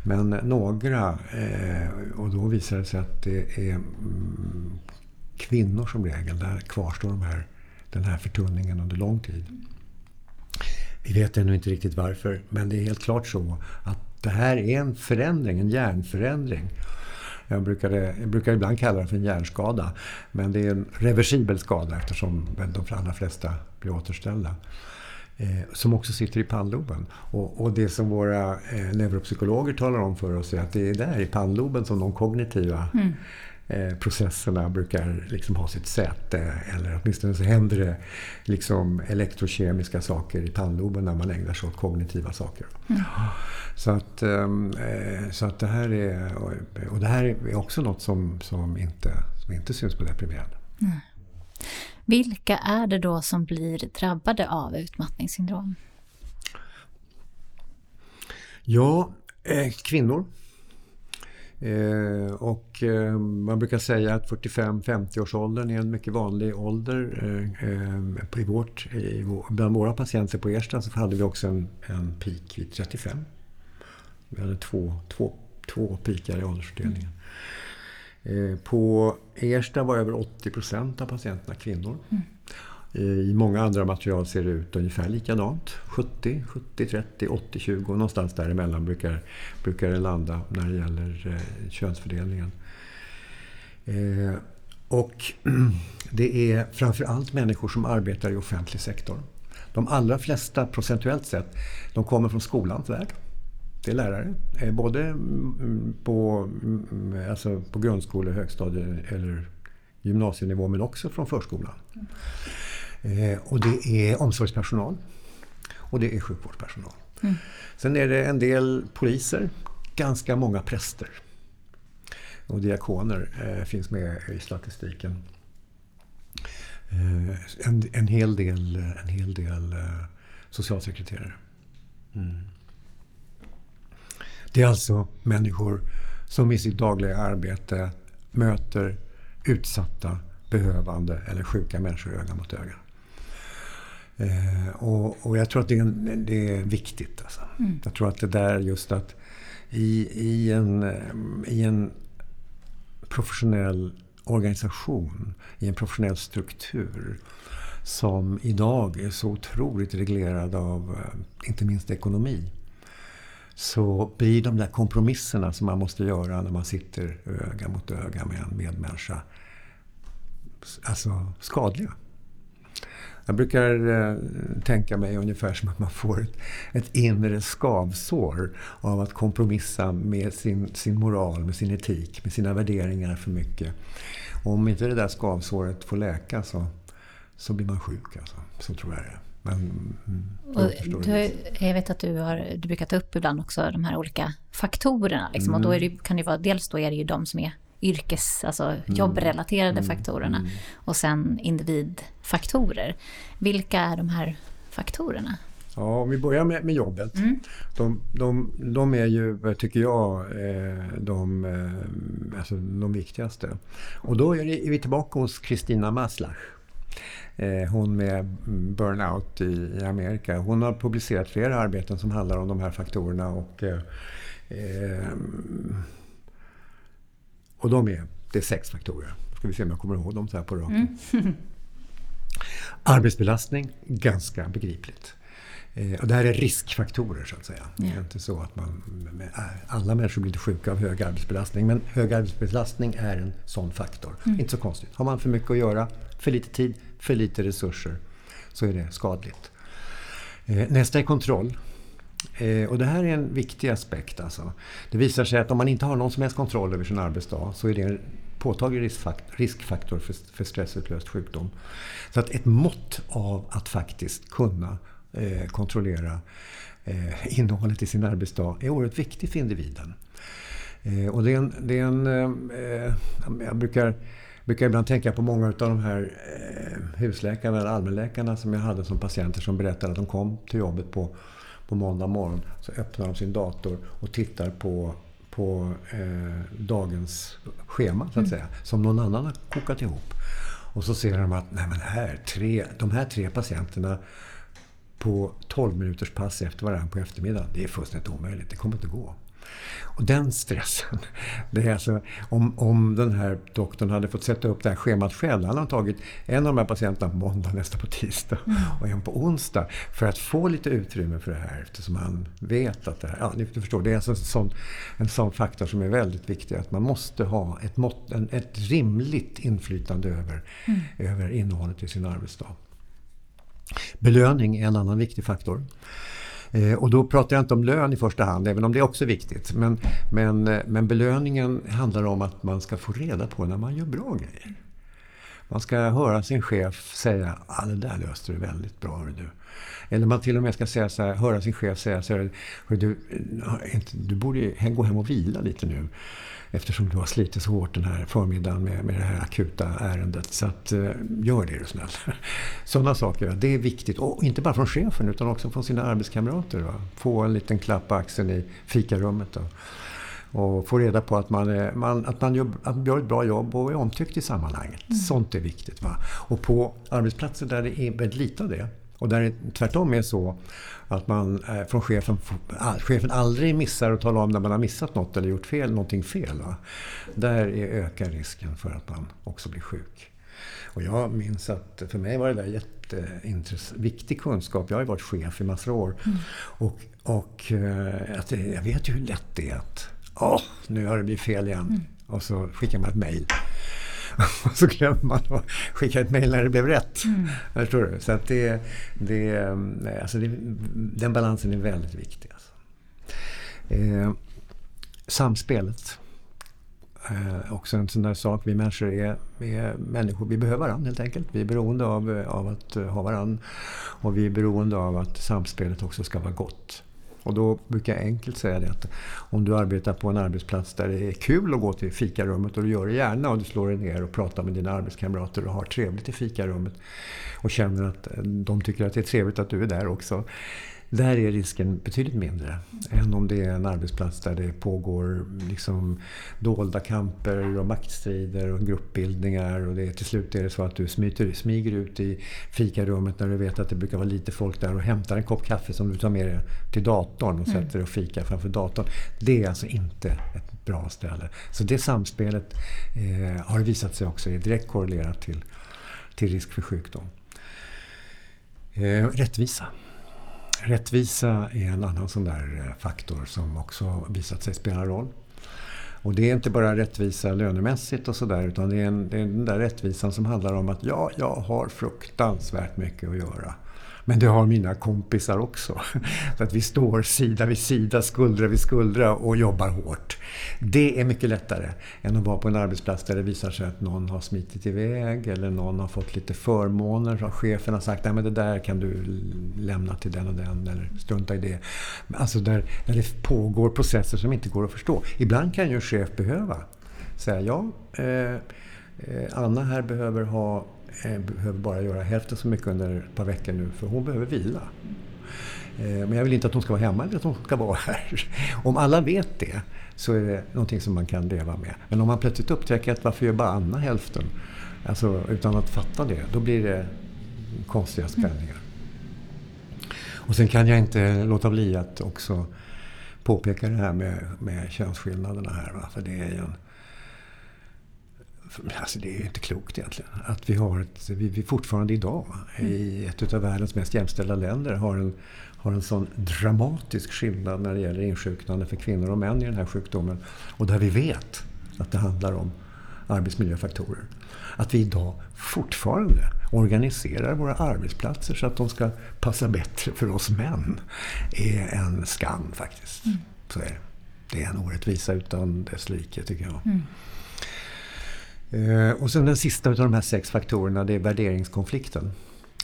Men några, eh, och då visar det sig att det är mm, kvinnor som regel, där kvarstår de här, den här förtunningen under lång tid. Vi vet ännu inte riktigt varför, men det är helt klart så att det här är en förändring, en hjärnförändring. Jag, brukar, jag brukar ibland kalla det för en hjärnskada, men det är en reversibel skada eftersom de allra flesta blir återställda. Eh, som också sitter i pannloben. Och, och, det som våra eh, neuropsykologer talar om för oss är att det är där i pannloben som de kognitiva mm. Eh, processerna brukar liksom ha sitt säte. Eller åtminstone så händer det liksom elektrokemiska saker i pannloben när man ägnar sig åt kognitiva saker. Mm. Så, att, ehm, eh, så att det här är, och det här är också något som, som, inte, som inte syns på deprimerande. Mm. Vilka är det då som blir drabbade av utmattningssyndrom? Ja, eh, kvinnor. Eh, och eh, man brukar säga att 45-50-årsåldern är en mycket vanlig ålder. Eh, eh, i vårt, i, bland våra patienter på Ersta så hade vi också en, en peak vid 35. Vi hade två, två, två pikar i åldersfördelningen. Mm. på Ersta var över 80 procent av patienterna kvinnor. Mm. Eh, I många andra material ser det ut ungefär likadant. 70, 70, 30, 80, 20. Någonstans däremellan brukar, brukar det landa när det gäller eh, könsfördelningen. Eh, och det är framförallt människor som arbetar i offentlig sektor. De allra flesta, procentuellt sett, de kommer från skolans värld. Det är lärare, eh, både mm, på, mm, alltså på grundskole-, högstadie eller gymnasienivå men också från förskolan. Eh, och det är omsorgspersonal och det är sjukvårdspersonal. Mm. Sen är det en del poliser, ganska många präster och diakoner eh, finns med i statistiken. Eh, en, en, hel del, en hel del socialsekreterare. Mm. Det är alltså människor som i sitt dagliga arbete möter utsatta, behövande eller sjuka människor öga mot öga. Eh, och, och, jag tror att det är, det är viktigt. Alltså. Mm. Jag tror att det där just att i, i, en, i en professionell organisation, i en professionell struktur som idag är så otroligt reglerad av eh, inte minst ekonomi så blir de där kompromisserna som man måste göra när man sitter öga mot öga med en medmänniska alltså skadliga. Jag brukar eh, tänka mig ungefär som att man får ett, ett inre skavsår av att kompromissa med sin, sin moral, med sin etik, med sina värderingar för mycket. Och om inte det där skavsåret får läka så, så blir man sjuk. Alltså. Så tror jag det är. Men, mm, och du, jag vet att du, har, du brukar ta upp ibland också de här olika faktorerna. Liksom, mm. Och då det, kan det vara, dels då är det ju de som är yrkes, alltså mm. jobbrelaterade mm. faktorerna mm. och sen individfaktorer. Vilka är de här faktorerna? Ja, om vi börjar med, med jobbet. Mm. De, de, de, är ju, tycker jag, eh, de, eh, alltså de viktigaste. Och då är, vi tillbaka hos Kristina Maslach. Eh, hon med burnout i, Amerika. Hon har publicerat flera arbeten som handlar om de här faktorerna. och och de är, det är sex faktorer. Ska vi se om jag kommer ihåg dem så här på raken. Mm. Arbetsbelastning, ganska begripligt. Eh, och det här är riskfaktorer så att säga. Yeah. Det är inte så att man, alla människor blir inte sjuka av hög arbetsbelastning. Men hög arbetsbelastning är en sån faktor. Mm. Inte så konstigt. Har man för mycket att göra, för lite tid, för lite resurser så är det skadligt. Eh, nästa är kontroll. Eh, och det här är en viktig aspekt. Alltså. Det visar sig att om man inte har någon som helst kontroll över sin arbetsdag så är det en påtaglig riskfaktor, för, stressutlöst sjukdom. Så att ett mått av att faktiskt kunna eh, kontrollera innehållet i sin arbetsdag är oerhört viktigt för individen. Och det är en, det är en jag brukar brukar ibland tänka på många av de här eh, husläkarna eller allmänläkarna som jag hade som patienter som berättade att de kom till jobbet på på måndag morgon så öppnar de sin dator och tittar på, på eh, dagens schema så att mm. säga. Som någon annan har kokat ihop. Och så ser de att nej men här, tre, de här tre patienterna på 12 minuters pass efter varandra på eftermiddagen. Det är fullständigt omöjligt. Det kommer inte gå. Och den stressen, det är alltså, om, om den här doktorn hade fått sätta upp det här schemat själv. Han har tagit en av de här patienterna på måndag, nästa på tisdag mm. och en på onsdag. För att få lite utrymme för det här eftersom han vet att det här, ja ni förstår, det är alltså en sån, en sån faktor som är väldigt viktig. Att man måste ha ett, mått, en, ett rimligt inflytande över, mm. över innehållet i sin arbetsdag. Belöning är en annan viktig faktor. Eh, och då pratar jag inte om lön i första hand, även om det också är viktigt. Men, men, eh, men belöningen handlar om att man ska få reda på när man gör bra grejer. Man ska höra sin chef säga ah, det där löste du väldigt bra. Du. Eller man till och med ska säga så här, höra sin chef säga så här, du, eh, du borde gå hem och vila lite nu. Eftersom du har slitit så hårt den här förmiddagen med, med det här akuta ärendet. Så att, uh, gör det är du snäll. Sådana saker, det är viktigt. Och inte bara från chefen utan också från sina arbetskamrater. Va? Få en liten klapp på axeln i fikarummet. Då. Och få reda på att man, är, man, att man gör, att man gör ett bra jobb och är omtyckt i sammanhanget. Mm. Sånt är viktigt. Va? Och på arbetsplatser där det är väldigt lite av det och där det tvärtom är så att man eh, från chefen, chefen aldrig missar att tala om när man har missat något eller gjort fel, någonting fel. Va? Där är, ökar risken för att man också blir sjuk. Och jag minns att för mig var det där jätteviktig kunskap. Jag har ju varit chef i massor av år. Mm. Och, och eh, att jag vet ju hur lätt det är att Åh, nu har det blivit fel igen. Mm. Och så skickar man ett mejl. och så glömmer man att skicka ett mejl när det blev rätt. Mm. Förstår du? Så att det, det, alltså det, den balansen är väldigt viktig. Alltså. Eh, samspelet. Eh, också en sån där sak. Vi människor är, är människor. Vi behöver varandra helt enkelt. Vi är beroende av, av att ha varandra. Och vi är beroende av att samspelet också ska vara gott. Och då brukar jag enkelt säga det att om du arbetar på en arbetsplats där det är kul att gå till fikarummet och du gör det gärna och du slår dig ner och pratar med dina arbetskamrater och har trevligt i fikarummet och känner att de tycker att det är trevligt att du är där också. Där är risken betydligt mindre än om det är en arbetsplats där det pågår liksom dolda kamper och maktstrider och gruppbildningar. Och det, till slut är det så att du smyter, smyger ut i fikarummet när du vet att det brukar vara lite folk där och hämtar en kopp kaffe som du tar med dig till datorn och mm. sätter dig och fikar framför datorn. Det är alltså inte ett bra ställe. Så det samspelet eh, har visat sig också är direkt korrelerat till, till risk för sjukdom. Eh, rättvisa. Rättvisa är en annan sån där eh, faktor som också visat sig spela roll. Och det är inte bara rättvisa lönemässigt och sådär utan det är, en, det är den där rättvisan som handlar om att ja, jag har fruktansvärt mycket att göra. Men det har mina kompisar också. Så att vi står sida vid sida, skuldra vid skuldra och jobbar hårt. Det är mycket lättare än att vara på en arbetsplats där det visar sig att någon har smitit iväg eller någon har fått lite förmåner. Chefen har sagt att det där kan du lämna till den och den eller strunta i det. Alltså där, där det pågår processer som inte går att förstå. Ibland kan ju en chef behöva säga ja, eh, eh Anna här behöver ha Eh, behöver bara göra hälften så mycket under ett par veckor nu för hon behöver vila. Eh, men jag vill inte att hon ska vara hemma eller att hon ska vara här. Om alla vet det så är det någonting som man kan leva med. Men om man plötsligt upptäcker att varför gör bara Anna hälften? Alltså utan att fatta det, då blir det konstiga spänningar. Och sen kan jag inte låta bli att också påpeka det här med, med könsskillnaderna här. Va? För det är ju en, Alltså det är ju inte klokt egentligen. Att vi har ett, vi, vi fortfarande idag i ett av världens mest jämställda länder har en, har en sån dramatisk skillnad när det gäller insjuknande för kvinnor och män i den här sjukdomen. Och där vi vet att det handlar om arbetsmiljöfaktorer. Att vi idag fortfarande organiserar våra arbetsplatser så att de ska passa bättre för oss män är en skam faktiskt. Mm. Så är det. Det är en orättvisa utan dess like tycker jag. Mm. Eh, och sen den sista av de här sex faktorerna det är värderingskonflikten.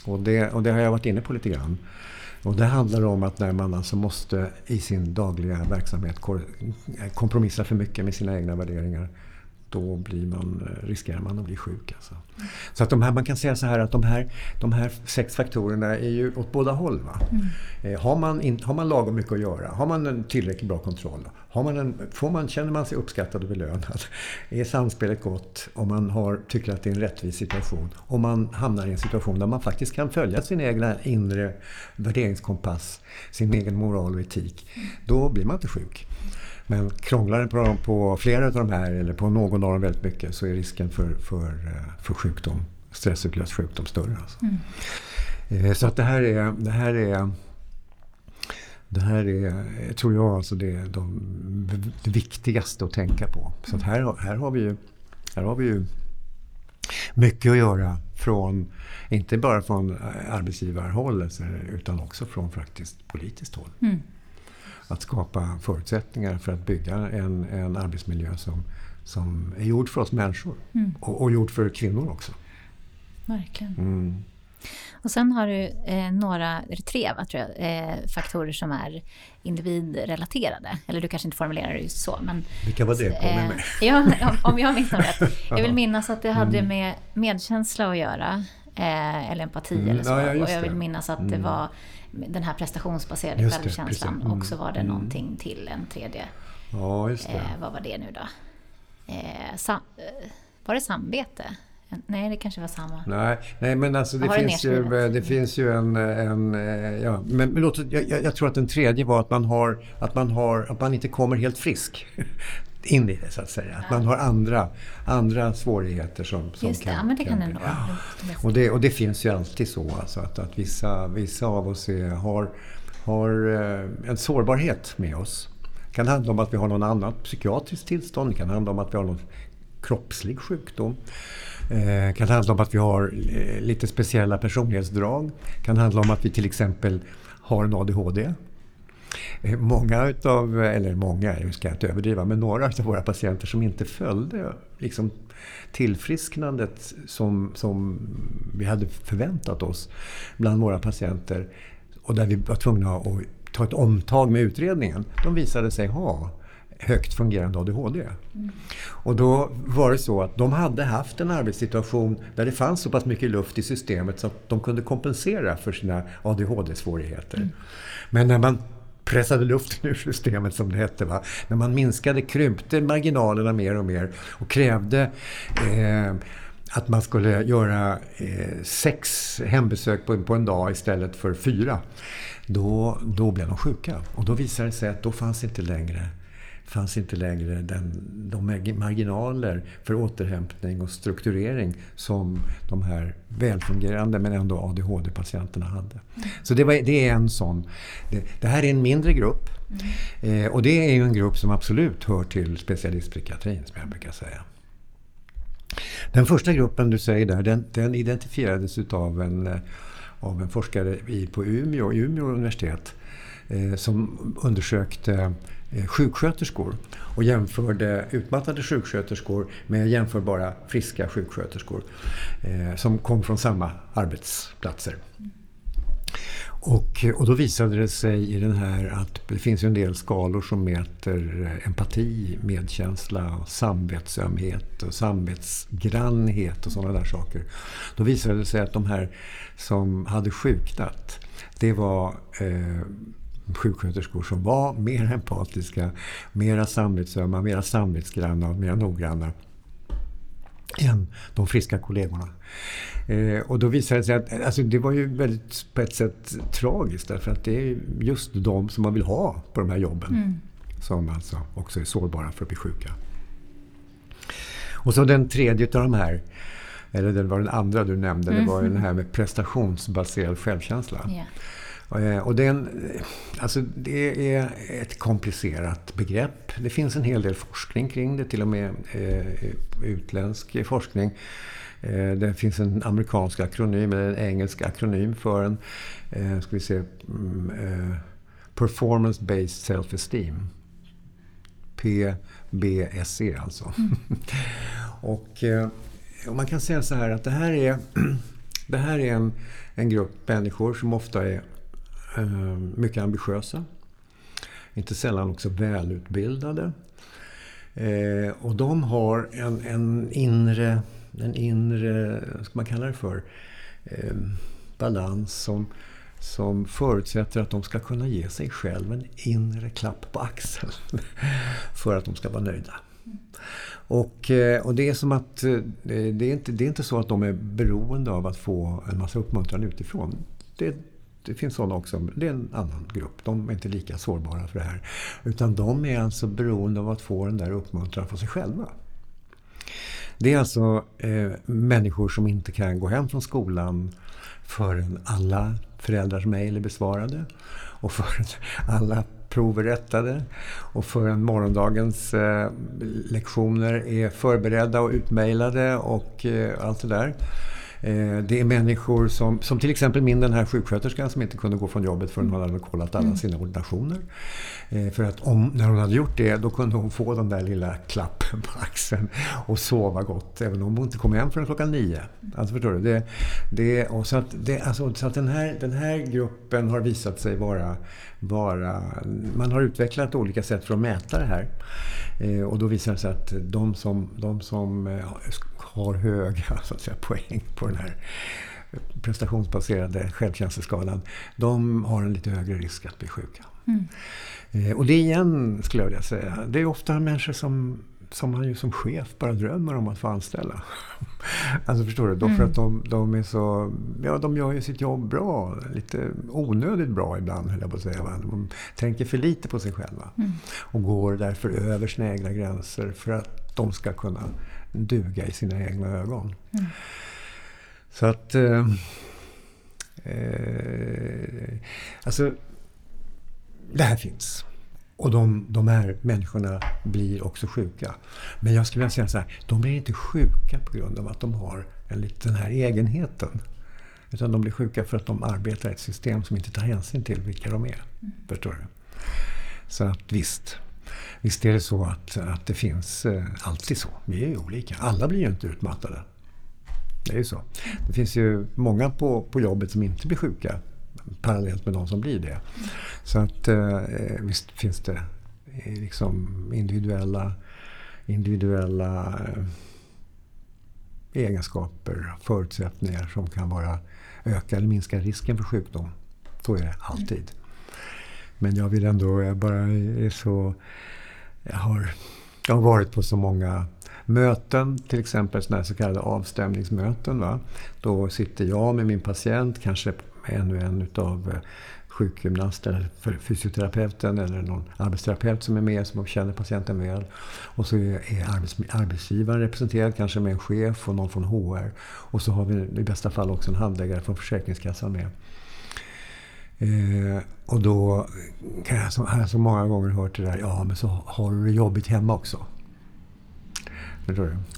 Och det, och det har jag varit inne på lite grann. Och det handlar om att när man alltså måste i sin dagliga verksamhet kompromissa för mycket med sina egna värderingar då blir man, eh, riskerar man att bli sjuk. Alltså. Så att de här, man kan säga så här att de här, de här sex faktorerna är ju åt båda håll. Mm. Eh, har, man in, har man lagom mycket att göra, har man en tillräckligt bra kontroll, har man en, får man, känner man sig uppskattad och belönad, är samspelet gott och man har, tycker att det är en rättvis situation och man hamnar i en situation där man faktiskt kan följa sin egna inre värderingskompass, sin egen moral och etik, då blir man inte sjuk. Men krånglar det på, på flera av de här eller på någon av dem väldigt mycket så är risken för, för, eh, för sjukdom, stressutlöst sjukdom större. Alltså. Mm. Eh, så att det här är, det här är det här är, tror jag, alltså det, de, det viktigaste att tänka på. Så att här, här, har vi ju, här har vi ju mycket att göra från, inte bara från arbetsgivarhåll utan också från faktiskt politiskt håll. Mm att skapa förutsättningar för att bygga en, en arbetsmiljö som, som är gjord för oss människor. Mm. Och, och gjord för kvinnor också. Verkligen. Mm. Och sen har du eh, några, eller tre va, tror jag, eh, faktorer som är individrelaterade. Eller du kanske inte formulerar det just så. Men, Vilka var det? Eh, ja, om jag minns rätt. Jag vill minnas att det hade mm. med medkänsla att göra. Eh, eller empati mm, eller så. Ja, och jag vill minnas att mm. det var den här prestationsbaserade just självkänslan. Mm. Och så var det mm. någonting till en tredje. Ja, just det. Eh, vad var det nu då? Eh, eh, var det samvete? Nej, det kanske var samma. Nej, nej men alltså det, finns ju, det finns ju en... en eh, ja, men, men låt, jag, jag, tror att den tredje var att man, har, att, man har, att man inte kommer helt frisk in i det så att säga. Att man har andra, andra svårigheter som, som Just det, kan... Ja, men det kan, kan ja. Och det, och det finns ju alltid så alltså, att, att vissa, vissa av oss är, har, har eh, en sårbarhet med oss. Det kan handla om att vi har någon annat psykiatriskt tillstånd. Det kan handla om att vi har någon kroppslig sjukdom. Det eh, kan handla om att vi har eh, lite speciella personlighetsdrag. Det kan handla om att vi till exempel har en ADHD. Många utav, eller många, jag ska inte överdriva, men några av våra patienter som inte följde liksom, tillfrisknandet som, som vi hade förväntat oss bland våra patienter och där vi var tvungna att ta ett omtag med utredningen. De visade sig ha högt fungerande ADHD. Mm. Och då var det så att de hade haft en arbetssituation där det fanns så pass mycket luft i systemet så att de kunde kompensera för sina ADHD-svårigheter. Mm. Men när man pressade luften ur systemet som det hette. Va? När man minskade, krympte marginalerna mer och mer och krävde eh, att man skulle göra eh, sex hembesök på, på, en dag istället för fyra. Då, då blev de sjuka. Och då visade det sig att då fanns inte längre fanns inte längre den, de marginaler för återhämtning och strukturering som de här välfungerande men ändå ADHD-patienterna hade. Så det, var, det, är en sån. Det, det, här är en mindre grupp mm. eh, och det är ju en grupp som absolut hör till specialistpsykiatrin som jag brukar säga. Den första gruppen du säger där, den, den identifierades utav en, eh, av en forskare i, på Umeå, Umeå universitet eh, som undersökte Eh, sjuksköterskor och jämförde utmattade sjuksköterskor med jämförbara friska sjuksköterskor eh, som kom från samma arbetsplatser. Och, och då visade det sig i den här att det finns en del skalor som mäter eh, empati, medkänsla, samvetsömhet och samvetsgrannhet och sådana där saker. Då visade det sig att de här som hade sjuknat, det var eh, sjuksköterskor som var mer empatiska, mera samvetsömma, mera samvetsgranna och mer noggranna än de friska kollegorna. Eh, och då visade det sig att alltså, det var ju väldigt på ett sätt tragiskt därför att det är just de som man vill ha på de här jobben mm. som alltså också är sårbara för att bli sjuka. Och så den tredje av de här, eller det var den andra du nämnde, mm. det var ju den här med prestationsbaserad självkänsla. Yeah. Eh, och den, alltså det är ett komplicerat begrepp. Det finns en hel del forskning kring det, till och med eh, utländsk forskning. Eh, det finns en amerikansk akronym, eller en engelsk akronym för en, ska vi se, mm, Performance Based Self-Esteem. PBSE alltså. Mm. och, och man kan säga så här att det här är, det här är en, en grupp människor som ofta är Eh, Ehm, mycket ambitiösa. Inte sällan också välutbildade. Ehm, och de har en, en inre, en inre, vad ska man kalla det för, ehm, balans som, som förutsätter att de ska kunna ge sig själv en inre klapp på axeln för att de ska vara nöjda. Och, eh, och det är som att eh, det är, inte, det är inte så att de är beroende av att få en massa uppmuntran utifrån. Det, det finns sådana också, men det är en annan grupp. De är inte lika sårbara för det här. Utan de är alltså beroende av att få den där uppmuntran från sig själva. Det är alltså eh, människor som inte kan gå hem från skolan förrän alla föräldrars mejl är besvarade och förrän alla prov är rättade och förrän morgondagens eh, lektioner är förberedda och utmejlade och eh, allt det där. Eh, det är människor som, som till exempel min den här sjuksköterskan som inte kunde gå från jobbet förrän hon hade kollat alla mm. sina ordinationer. Eh, för att om, när hon hade gjort det då kunde hon få den där lilla klappen på axeln och sova gott även om hon inte kom hem förrän klockan nio. Alltså förstår du? Det, det, och så att, det, alltså, så att den, här, den här gruppen har visat sig vara, vara... Man har utvecklat olika sätt för att mäta det här. Eh, och då visar det sig att de som, de som har höga så att säga, poäng på den här prestationsbaserade självkänsleskalan, de har en lite högre risk att bli sjuka. Mm. Eh, och det igen, skulle jag vilja säga, det är ofta människor som som man ju som chef bara drömmer om att få anställa. alltså förstår du? Då mm. för att de, de, är så... Ja, de gör ju sitt jobb bra. Lite onödigt bra ibland, höll jag på att säga. De tänker för lite på sig själva. Mm. Och går därför över sina egna gränser för att de ska kunna duga i sina egna ögon. Mm. Så att... Eh, eh, alltså, det här finns. Och de, de här människorna blir också sjuka. Men jag skulle vilja säga så här, de blir inte sjuka på grund av att de har en liten den här egenheten. Utan de blir sjuka för att de arbetar i ett system som inte tar hänsyn till vilka de är. Mm. Förstår du? Så att visst, visst är det så att, att det finns eh, alltid så. Vi är ju olika. Alla blir ju inte utmattade. Det är ju så. Det finns ju många på, på jobbet som inte blir sjuka parallellt med de som blir det. Så att eh, visst finns det eh, liksom individuella, individuella eh, egenskaper, förutsättningar som kan vara öka eller minska risken för sjukdom. Så är det alltid. Men jag vill ändå, jag bara är så... Jag har, jag har varit på så många möten, till exempel sådana så kallade avstämningsmöten. Va? Då sitter jag med min patient, kanske ännu en utav eh, sjukgymnast eller fysioterapeuten eller någon arbetsterapeut som är med som känner patienten väl. Och så är arbets, arbetsgivaren representerad, kanske med en chef och någon från HR. Och så har vi i bästa fall också en handläggare från Försäkringskassan med. Eh, och då kan jag, så, har jag så många gånger hört det där, ja men så har du det jobbigt hemma också.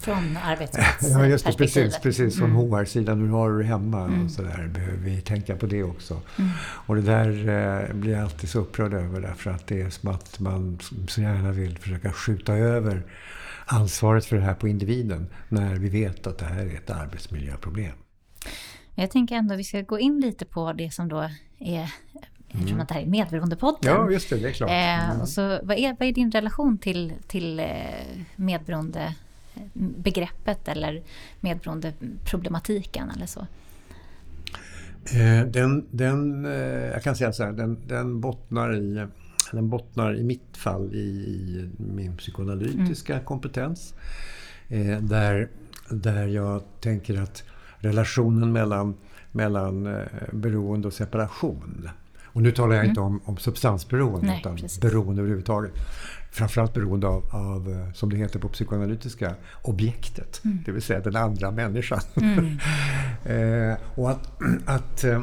Från arbetsplatsperspektivet? Ja, just det, precis, precis från mm. HR-sidan. Hur har du det hemma? Mm. Och så där, behöver vi tänka på det också. Mm. Och det där eh, blir jag alltid så upprörd över därför att det är som att man så gärna vill försöka skjuta över ansvaret för det här på individen när vi vet att det här är ett arbetsmiljöproblem. Jag tänker ändå att vi ska gå in lite på det som då är Eftersom mm. att det här är Medberoendepodden. Ja, just det. Det är klart. Eh, mm. och så, vad, är, vad är din relation till, till eh, medberoende begreppet eller medberoendeproblematiken eller så? Eh, den, den, eh, jag kan säga så här, den, den, bottnar i, den bottnar i mitt fall i, i min psykoanalytiska mm. kompetens. Eh, där, där jag tänker att relationen mellan, mellan beroende och separation och nu talar jag mm. inte om, om substansberoende Nej, utan precis. beroende överhuvudtaget framförallt beroende av, av, eh, som det heter på psykoanalytiska, objektet. Mm. Det vill säga den andra människan. Mm. eh, och att, att eh,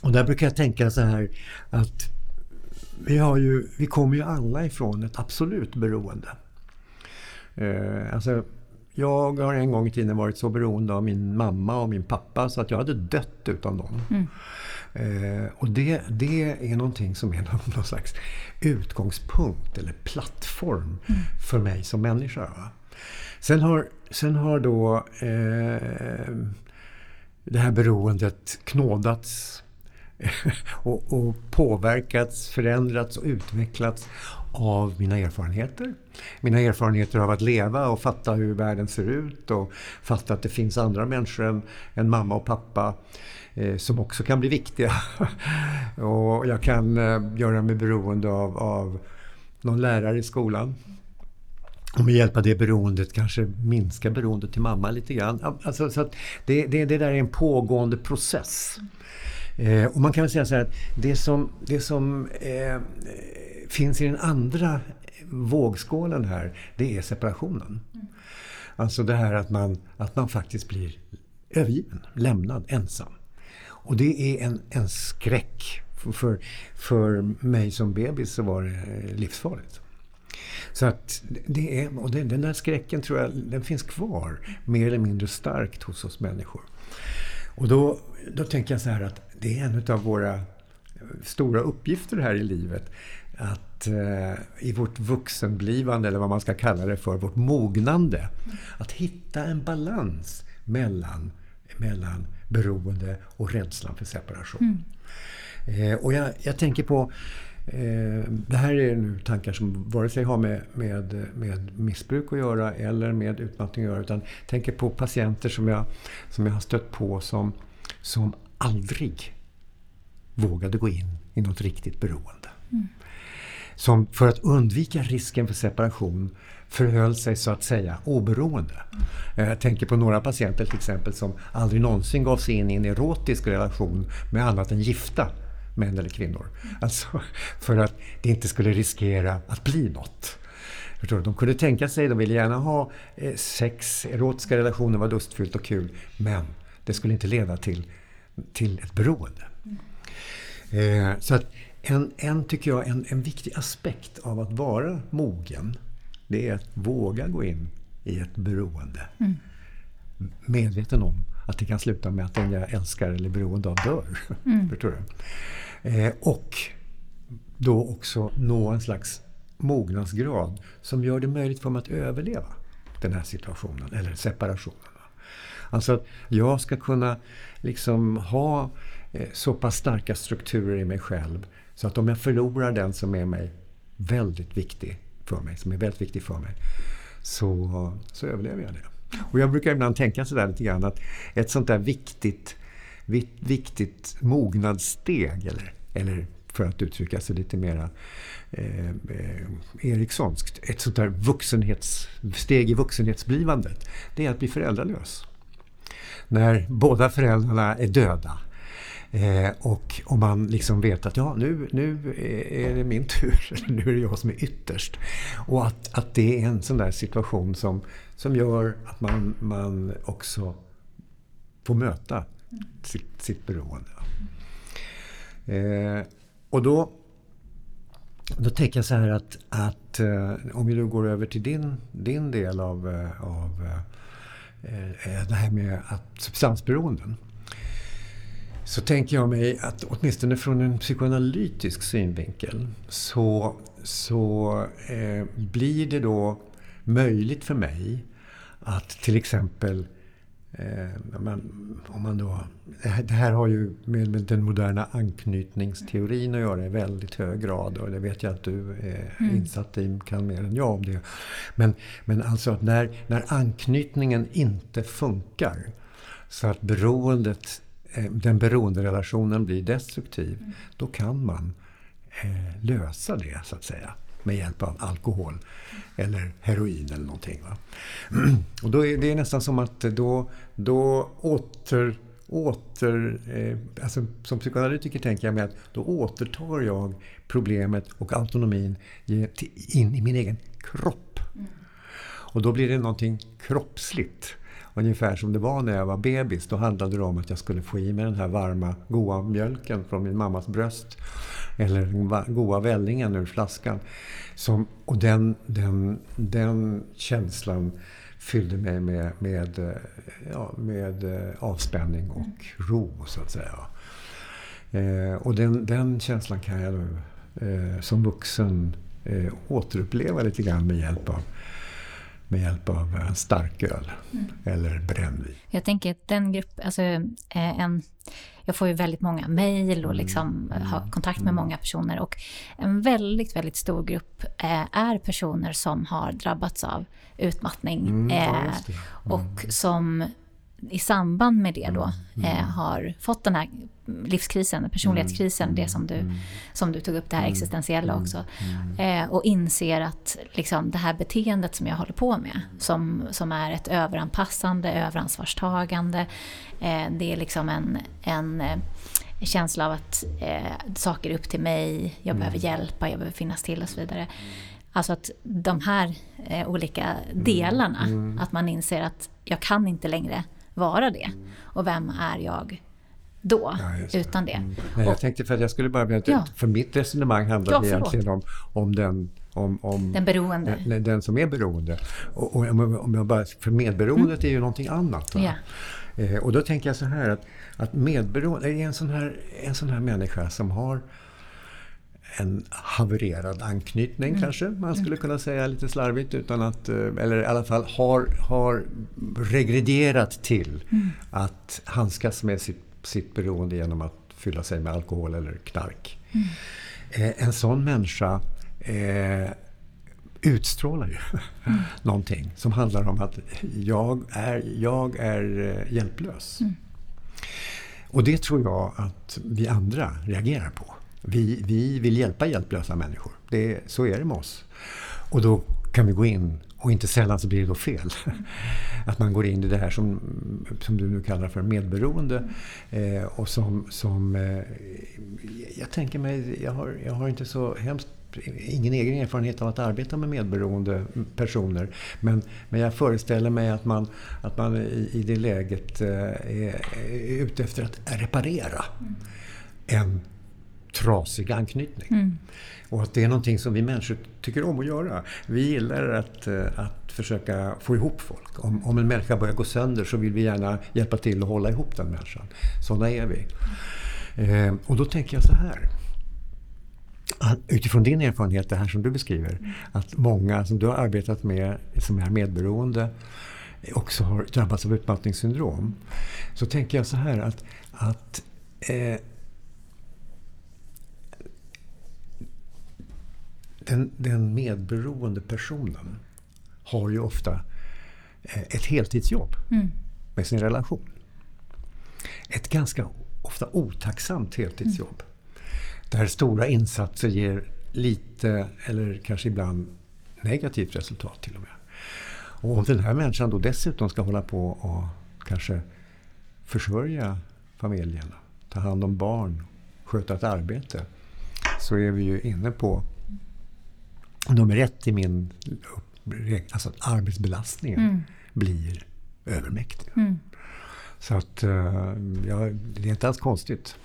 och där brukar jag tänka så här att vi, har ju, vi kommer ju alla ifrån ett absolut beroende. Eh, alltså, jag har en gång i tiden varit så beroende av min mamma och min pappa så att jag hade dött utan dem. Mm. Eh, och det, det är någonting som är någon slags utgångspunkt eller plattform mm. för mig som människa. Va? Sen har, sen har då eh, det här beroendet knådats och, och, påverkats, förändrats och utvecklats av mina erfarenheter. Mina erfarenheter av att leva och fatta hur världen ser ut och fatta att det finns andra människor än, än mamma och pappa eh, som också kan bli viktiga. och jag kan eh, göra mig beroende av, av någon lärare i skolan. Och med hjälp av det beroendet kanske minska beroendet till mamma lite grann. Alltså, så det, det, det där är en pågående process. Eh, och man kan väl säga så här att det som, det som eh, finns i den andra vågskålen här, det är separationen. Mm. Alltså det här att man, att man faktiskt blir övergiven, lämnad, ensam. Och det är en, en skräck. För, för mig som bebis så var det livsfarligt. Så att det är, och den där skräcken tror jag den finns kvar mer eller mindre starkt hos oss människor. Och då, då tänker jag så här att det är en av våra stora uppgifter här i livet. Att eh, i vårt vuxenblivande, eller vad man ska kalla det för, vårt mognande. Att hitta en balans mellan, mellan beroende och rädslan för separation. Mm. Eh, och jag, jag tänker på Eh, det här är nu tankar som vare sig har med, med, med missbruk att göra eller med utmattning att göra. Utan tänker på patienter som jag, som jag har stött på som, som aldrig vågade gå in i något riktigt beroende. Mm. Som för att undvika risken för separation förhöll sig så att säga oberoende. Mm. Jag tänker på några patienter till exempel som aldrig någonsin gav sig in i en erotisk relation med annat än gifta män eller kvinnor. Alltså för att det inte skulle riskera att bli något. De kunde tänka sig, de ville gärna ha eh, sex, erotiska relationer var lustfyllt och kul, men det skulle inte leda till, till ett beroende. Mm. så att en, en, tycker jag, en, en viktig aspekt av att vara mogen, det är att våga gå in i ett beroende. Mm. Medveten om att det kan sluta med att den jag älskar eller är beroende av dör. Mm. Förstår du? Eh, och då också nå en slags mognadsgrad som gör det möjligt för mig att överleva den här situationen, eller separationen. Alltså att jag ska kunna liksom ha eh, så pass starka strukturer i mig själv så att om jag förlorar den som är mig väldigt viktig för mig, som är väldigt viktig för mig, så, så överlever jag det. Och jag brukar ibland tänka sådär lite grann att ett sånt där viktigt viktigt mognadssteg. Eller, eller för att uttrycka sig lite mera eh, eh, Erikssonskt. Ett sånt där vuxenhetssteg i vuxenhetsblivandet. Det är att bli föräldralös. När båda föräldrarna är döda. Eh, och om man liksom vet att ja, nu, nu är det min tur, nu är det jag som är ytterst. Och att, att det är en sån där situation som, som gör att man, man också får möta sitt, sitt beroende. Eh, och då, då tänker jag så här att, att eh, om vi nu går över till din, din del av, eh, av eh, eh, det här med att substansberoenden. Så tänker jag mig att åtminstone från en psykoanalytisk synvinkel så, så eh, blir det då möjligt för mig att till exempel Eh, man, om man då, det här har ju med, med, den moderna anknytningsteorin att göra i väldigt hög grad och det vet jag att du är mm. insatt i, kan mer än jag om det. Men, men alltså att när, när anknytningen inte funkar så att beroendet, eh, den beroenderelationen blir destruktiv, mm. då kan man eh, lösa det så att säga med hjälp av alkohol eller heroin eller någonting. Va? Och då är det nästan som att då, då åter åter, eh, alltså som psykoanalytiker tänker jag mig att då återtar jag problemet och autonomin in i min egen kropp. Mm. Och då blir det någonting kroppsligt. Ungefär som det var när jag var bebis. Då handlade det om att jag skulle få i mig den här varma, goda mjölken från min mammas bröst. Eller den goda vällingen ur flaskan. Som, och den, den, den känslan fyllde mig med, med, ja, med avspänning och ro, så att säga. Eh, och den, den känslan kan jag nu eh, som vuxen eh, återuppleva lite grann med hjälp av med hjälp av starköl mm. eller brännvin. Jag tänker att den gruppen, alltså eh, en, jag får ju väldigt många mejl och liksom mm. har kontakt med mm. många personer och en väldigt, väldigt stor grupp eh, är personer som har drabbats av utmattning mm, eh, och mm. som i samband med det då mm. eh, har fått den här livskrisen, personlighetskrisen, mm. det som du, mm. som du tog upp, det här mm. existentiella också. Mm. Eh, och inser att liksom, det här beteendet som jag håller på med, som, som är ett överanpassande, överansvarstagande, eh, det är liksom en, en eh, känsla av att eh, saker är upp till mig, jag behöver hjälpa, jag behöver finnas till och så vidare. Alltså att de här eh, olika delarna, att man inser att jag kan inte längre vara det. Och vem är jag då, ja, utan det? Nej, jag tänkte för jag skulle bara ja. för mitt resonemang handlade ja, egentligen om, om den om, om den beroende. Den, den, som är beroende. Och, och om jag bara, för medberoendet mm. är ju någonting annat. Ja. Eh, och då tänker jag så här att, att medberoende är en sån, här, en sån här människa som har en havererad anknytning mm. kanske, man skulle kunna säga lite slarvigt. Utan att, eh, eller i alla fall har, har regrederat till mm. att handskas med sitt, sitt beroende genom att fylla sig med alkohol eller knark. Mm. Eh, en sån människa eh, utstrålar ju mm. någonting som handlar om att jag är, jag är eh, hjälplös. Mm. Och det tror jag att vi andra reagerar på. Vi, vi vill hjälpa hjälplösa människor. Det, så är det med oss. Och då kan vi gå in och inte sällan så blir det då fel. Att man går in i det här som, som du nu kallar för medberoende. Eh, och som, som eh, jag tänker mig, jag har, jag har inte så hemskt ingen egen erfarenhet av att arbeta med medberoende personer. Men, men jag föreställer mig att man, att man i, i det läget eh, är, är ute efter att reparera en trasig anknytning. Mm. Och att det är någonting som vi människor tycker om att göra. Vi gillar att, eh, att försöka få ihop folk. Om, om en människa börjar gå sönder så vill vi gärna hjälpa till att hålla ihop den människan. Sådana är vi. Eh, och då tänker jag så här. Utifrån din erfarenhet, det här som du beskriver, mm. att många som du har arbetat med som är medberoende också har drabbats av utmattningssyndrom. Så tänker jag så här att, att eh, den, den medberoende personen har ju ofta eh, ett heltidsjobb mm. med sin relation. Ett ganska ofta otacksamt heltidsjobb. Mm. Där stora insatser ger lite, eller kanske ibland negativt resultat till och med. Och om den här människan då dessutom ska hålla på och kanske försörja familjen, ta hand om barn, sköta ett arbete, så är vi ju inne på nummer ett i min alltså att arbetsbelastningen mm. blir övermäktig. Mm. Så att, eh, ja, det är inte alls konstigt.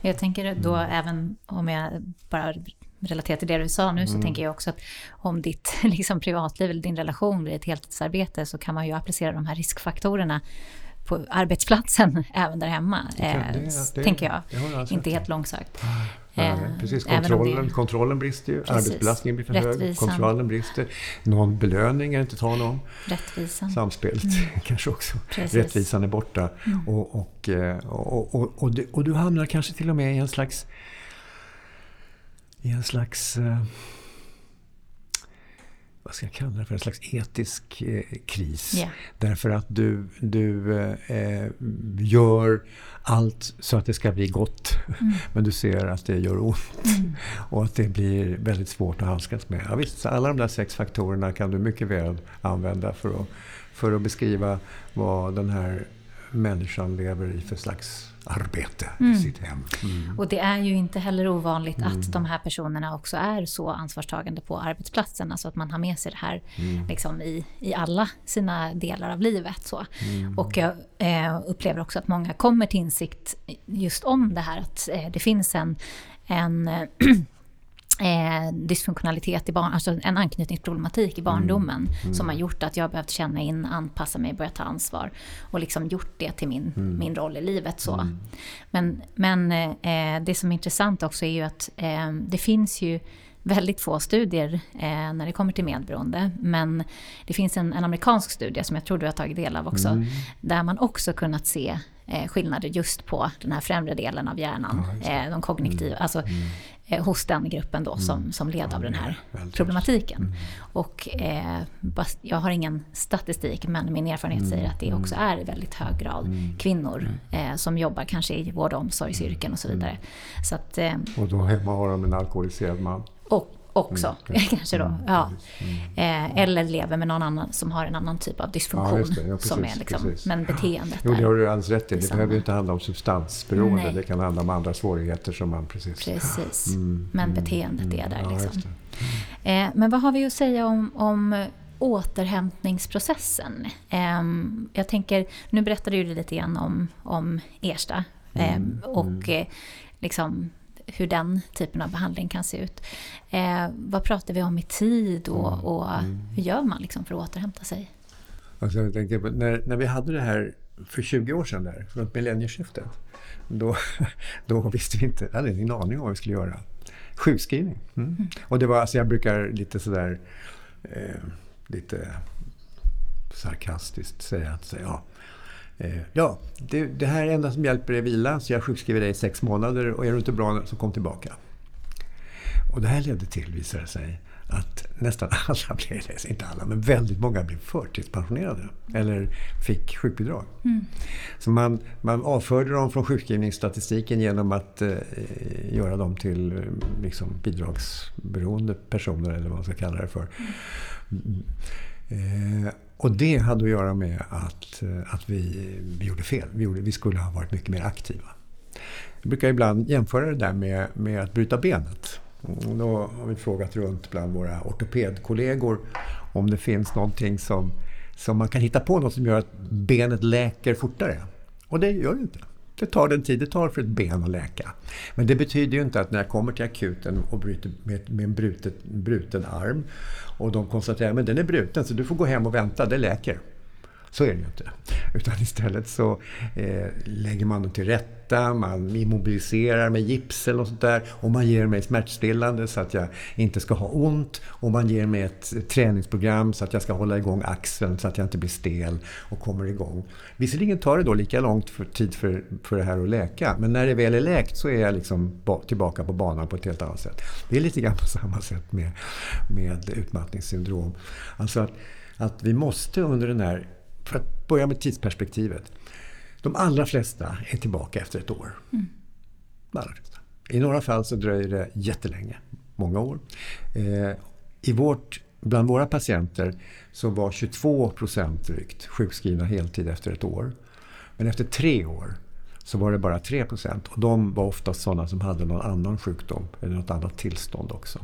Jag tänker då mm. även om jag bara relaterar till det du sa nu, så mm. tänker jag också att om ditt liksom, privatliv eller din relation blir ett heltidsarbete så kan man ju applicera de här riskfaktorerna på arbetsplatsen även där hemma. Det, det, eh, det, tänker jag. Inte helt långsökt. Eh, precis, kontrollen, kontrollen brister ju. Precis. Arbetsbelastningen blir för Rättvisan. hög. Kontrollen brister. Någon belöning är det inte tal om. Rättvisan. Samspelet mm. kanske också. Precis. Rättvisan är borta. Mm. Och, och, eh, och, och, och, du, och, du, hamnar kanske till och med i en slags... I en slags... Vad ska jag kalla det för, en slags etisk eh, kris. Yeah. Därför att du, du eh, gör allt så att det ska bli gott. Mm. Men du ser att det gör ont. Mm. Och att det blir väldigt svårt att handskas med. Ja, visst, alla de där sex faktorerna kan du mycket väl använda för att, för att beskriva vad den här människan lever i för slags arbete mm. i sitt hem. Mm. Och det är ju inte heller ovanligt mm. att de här personerna också är så ansvarstagande på arbetsplatsen. Alltså att man har med sig det här mm. liksom i, i alla sina delar av livet. Så. Mm. Och jag eh, upplever också att många kommer till insikt just om det här att eh, det finns en, en eh, dysfunktionalitet i barn, alltså en anknytningsproblematik i mm. barndomen mm. Mm. som har gjort att jag behövt känna in, anpassa mig, börja ta ansvar och liksom gjort det till min, mm. min roll i livet. Så. Mm. Men, men eh, det som är intressant också är ju att eh, det finns ju väldigt få studier eh, när det kommer till medberoende. Men det finns en, en, amerikansk studie som jag tror du har tagit del av också. Mm. Där man också kunnat se eh, skillnader just på den här främre delen av hjärnan. Ja, eh, de kognitiva, mm. alltså mm. Eh, hos den gruppen då mm. som, som led av den här problematiken. Mm. Och eh, jag har ingen statistik men min erfarenhet mm. säger att det också är i väldigt hög grad kvinnor eh, som jobbar kanske i vård och omsorgsyrken och så vidare. Så att, eh, och då hemma har de en alkoholiserad man? Och, också, mm, kanske då. Mm, ja. Mm. Eh, eller lever med någon annan som har en annan typ av dysfunktion. Ja, ja, precis, som är liksom, men beteendet Jo, det har du alldeles rätt i. Det behöver ju inte handla om substansberoende. Nej. Det kan handla om andra svårigheter som man precis... Precis. Mm, men mm, beteendet är där liksom. Eh, men vad har vi att säga om, om återhämtningsprocessen? Eh, jag tänker, nu berättade du lite grann om, om Ersta. Eh, och eh, liksom hur den typen av behandling kan se ut. Eh, vad pratar vi om i tid och, mm. och mm. hur gör man liksom för att återhämta sig? Alltså jag tänker på, när, när vi hade det här för 20 år sedan, där, runt millennieskiftet, då, då visste vi inte, hade ingen aning om vad vi skulle göra. Sjukskrivning. Mm. Mm. Och det var, alltså jag brukar lite sådär, eh, lite sarkastiskt säga att ja, eh, ja det, det, här är enda som hjälper är vila, så jag sjukskriver dig i sex månader och är du inte bra så kom tillbaka. Och det här ledde till, visade det sig, att nästan alla blev, inte alla, men väldigt många blev förtidspensionerade. Eller fick sjukbidrag. Mm. Så man, man avförde dem från sjukskrivningsstatistiken genom att eh, göra dem till eh, liksom, bidragsberoende personer, eller vad man ska kalla det för. Mm. Eh, och det hade att göra med att, eh, att vi, vi gjorde fel. Vi, gjorde, vi skulle ha varit mycket mer aktiva. Jag brukar ibland jämföra det där med, med att bryta benet. Mm, då har vi frågat runt bland våra ortopedkollegor om det finns någonting som, som man kan hitta på, något som gör att benet läker fortare. Och det gör det inte. Det tar den tid det tar för ett ben att läka. Men det betyder ju inte att när jag kommer till akuten och bryter med, med en brutet, bruten arm och de konstaterar att den är bruten så du får gå hem och vänta, det läker. Så är det ju inte. Utan istället så eh, lägger man dem till rätta, man immobiliserar med gips eller något sånt där och man ger mig smärtstillande så att jag inte ska ha ont och man ger mig ett träningsprogram så att jag ska hålla igång axeln så att jag inte blir stel och kommer igång. Visserligen tar det då lika lång tid för, för det här att läka men när det väl är läkt så är jag liksom tillbaka på banan på ett helt annat sätt. Det är lite grann på samma sätt med, med utmattningssyndrom. Alltså att, att vi måste under den här för att börja med tidsperspektivet. De allra flesta är tillbaka efter ett år. Mm. I några fall så dröjer det jättelänge, många år. Eh, i vårt, bland våra patienter så var 22 procent drygt sjukskrivna heltid efter ett år. Men efter tre år så var det bara 3 procent. Och de var oftast sådana som hade någon annan sjukdom eller något annat tillstånd också.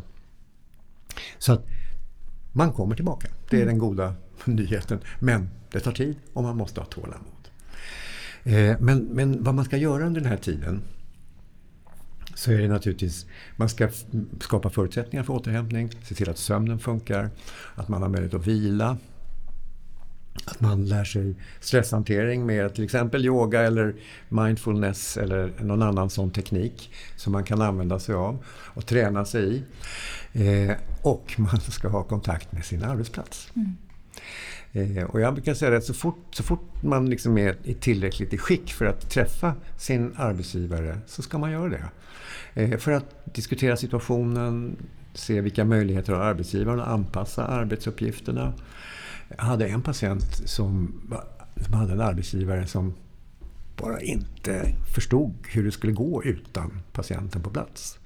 Så att man kommer tillbaka. Det är mm. den goda nyheten. Men det tar tid och man måste ha tålamod. Eh, men, men vad man ska göra under den här tiden så är det naturligtvis, man ska skapa förutsättningar för återhämtning, se till att sömnen funkar, att man har möjlighet att vila, att man lär sig stresshantering med till exempel yoga eller mindfulness eller någon annan sån teknik som man kan använda sig av och träna sig i. Eh, och man ska ha kontakt med sin arbetsplats. Mm. Eh, och jag brukar säga att så fort, så fort man liksom är tillräckligt i skick för att träffa sin arbetsgivare så ska man göra det. Eh, för att diskutera situationen, se vilka möjligheter har arbetsgivaren att anpassa arbetsuppgifterna. Jag hade en patient som, som hade en arbetsgivare som bara inte förstod hur det skulle gå utan patienten på plats.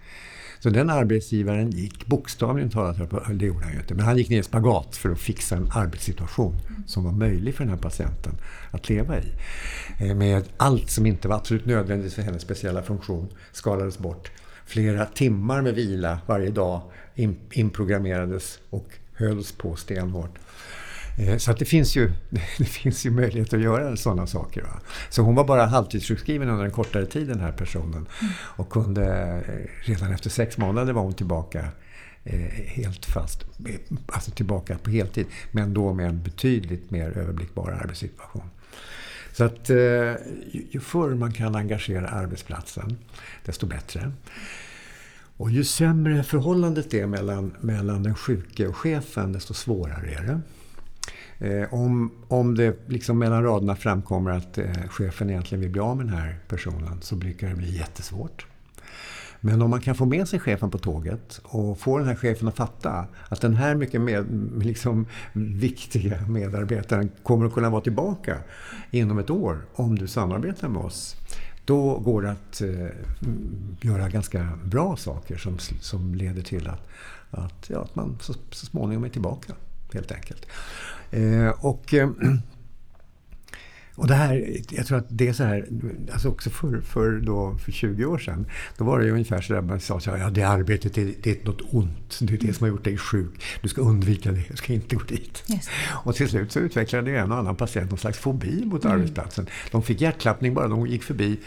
Så den arbetsgivaren gick bokstavligen talat, det gjorde han ju inte, men han gick ner i spagat för att fixa en arbetssituation som var möjlig för den här patienten att leva i. Eh, med allt som inte var absolut nödvändigt för hennes speciella funktion skalades bort. Flera timmar med vila varje dag inprogrammerades och hölls på stenhårt. Eh, så att det, finns ju, det finns ju möjlighet att göra sådana saker. Va? Så hon var bara halvtidssjukskriven under en kortare tid den här personen. Mm. Och kunde eh, redan efter sex månader var hon tillbaka eh, helt fast, alltså tillbaka på heltid. Men då med en betydligt mer överblickbar arbetssituation. Så att ju förr man kan engagera arbetsplatsen, desto bättre. Och ju sämre förhållandet är mellan, mellan den sjuke och chefen, desto svårare är det. Eh, om, om det liksom mellan raderna framkommer att eh, chefen egentligen vill bli av med den här personen så brukar det bli jättesvårt. Men om man kan få med sig chefen på tåget och få den här chefen att fatta att den här mycket med, liksom, viktiga medarbetaren kommer att kunna vara tillbaka inom ett år om du samarbetar med oss. Då går det att eh, göra ganska bra saker som, som leder till att, att, ja, att man så, så småningom är tillbaka helt enkelt. Eh, och, eh, och det här, jag tror att det är så här, alltså också för, för, då, för 20 år sedan, då var det ungefär så där man sa så här, ja det arbetet är, det är något ont, det är det som har gjort dig sjuk, du ska undvika det, du ska inte gå dit. Och till slut så utvecklade en och annan patient någon slags fobi mot mm. arbetsplatsen. De fick hjärtklappning bara de gick förbi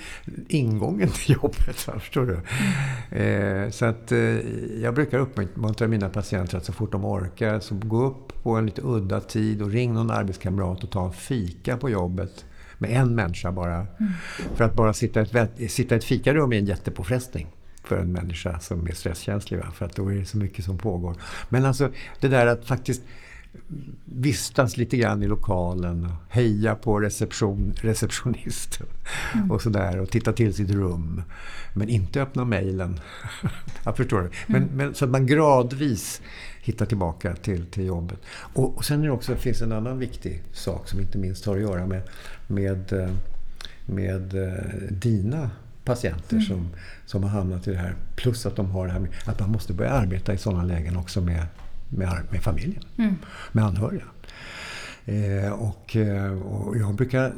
ingången till jobbet, förstår du? Mm. Eh, så att eh, jag brukar uppmuntra mina patienter att så fort de orkar, så gå upp på en lite udda tid och ring någon arbetskamrat och ta en fika på jobbet med en människa bara. Mm. För att bara sitta i ett, sitta ett fikarum är en jättepåfrestning för en människa som är stresskänslig. Va? För att då är det så mycket som pågår. Men alltså det där att faktiskt vistas lite grann i lokalen och heja på reception, receptionisten mm. och sådär och titta till sitt rum. Men inte öppna mejlen. Jag förstår det. Men, mm. men, så att man gradvis hitta tillbaka till, till jobbet. Och, och sen är det också, finns en annan viktig sak som inte minst har att göra med, med, eh, med eh, dina patienter mm. som, som har hamnat i det här. Plus att de har det här med att man måste börja arbeta i sådana lägen också med, med, med familjen, mm. med anhöriga. Eh, och, eh, och jag brukar,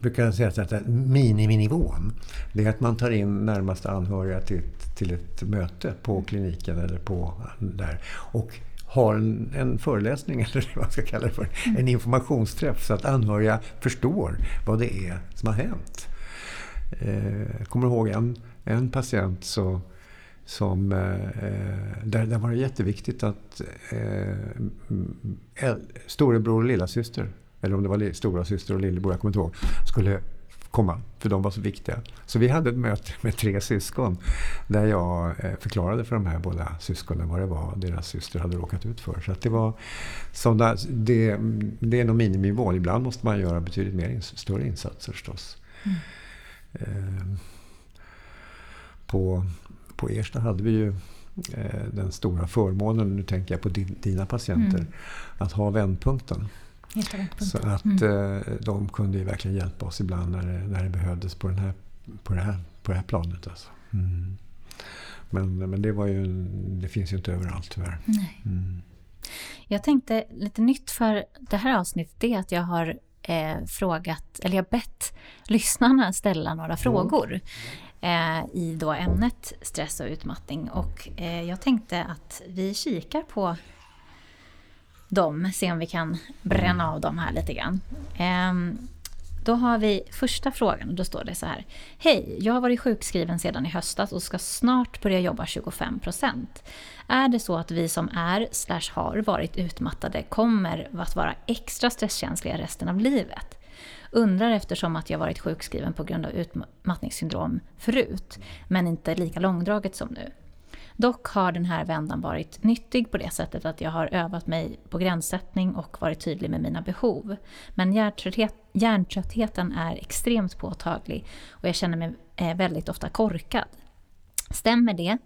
brukar säga att miniminivån, det är att man tar in närmaste anhöriga till, till ett möte på kliniken eller på där. Och har en, en föreläsning, eller vad man ska kalla det för, en informationsträff så att anhöriga förstår vad det är som har hänt. Jag kommer ihåg en, en patient så, som, eh, eh, där, där var det jätteviktigt att eh, storebror och lillasyster, eller om det var stora syster och lillebror, jag kommer inte ihåg, skulle komma, för de var så viktiga. Så vi hade ett möte med tre syskon där jag eh, förklarade för de här båda syskonen vad det var deras syster hade råkat ut för. Så det var sådana, det, det är nog miniminivån. Ibland måste man göra betydligt mer, större insatser förstås. Mm. Eh, på, på Ersta hade vi ju eh, den stora förmånen, nu tänker jag på dina patienter, mm. att ha vändpunkten. Så att mm. Eh, de kunde ju verkligen hjälpa oss ibland när det, när det behövdes på, den här, på, det, här, på det här planet. Alltså. Mm. Men, men det, var ju, det finns ju inte överallt tyvärr. Nej. Mm. Jag tänkte lite nytt för det här avsnittet är att jag har eh, frågat, eller jag bett lyssnarna ställa några frågor eh, i då ämnet stress och utmattning. Och eh, jag tänkte att vi kikar på dem, se om vi kan bränna av dem här lite grann. Um, då har vi första frågan och då står det så här. Hej, jag har varit sjukskriven sedan i höstas och ska snart börja jobba 25% Är det så att vi som är, slash har, varit utmattade kommer att vara extra stresskänsliga resten av livet? Undrar eftersom att jag varit sjukskriven på grund av utmattningssyndrom förut, men inte lika långdraget som nu. Dock har den här vändan varit nyttig på det sättet att jag har övat mig på gränssättning och varit tydlig med mina behov. Men hjärntrötthet, hjärntröttheten är extremt påtaglig och jag känner mig eh, väldigt ofta korkad. Stämmer det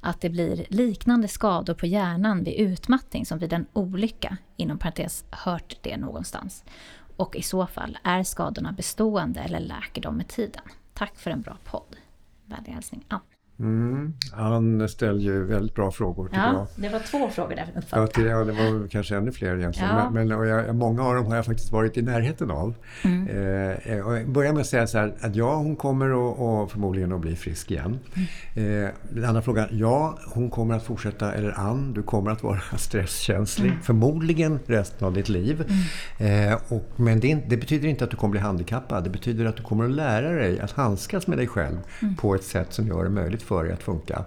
att det blir liknande skador på hjärnan vid utmattning som vid en olycka? Inom parentes, hört det någonstans. Och i så fall, är skadorna bestående eller läker de med tiden? Tack för en bra podd. Vänlig hälsning Ann. Mm. Han ställer ju väldigt bra frågor ja, jag. Det var två frågor där ja, till, ja, det var kanske ännu fler egentligen. Ja. Men, men och jag, många av dem har jag faktiskt varit i närheten av. Mm. Eh, och jag börjar med att säga så här att ja, hon kommer och, och förmodligen att bli frisk igen. Mm. Eh, den andra frågan, ja, hon kommer att fortsätta, eller Ann, du kommer att vara stresskänslig. Mm. Förmodligen resten av ditt liv. Mm. Eh, och, men det, det, betyder inte att du kommer bli handikappad. Det betyder att du kommer att lära dig att handskas med dig själv mm. på ett sätt som gör det möjligt för dig att funka.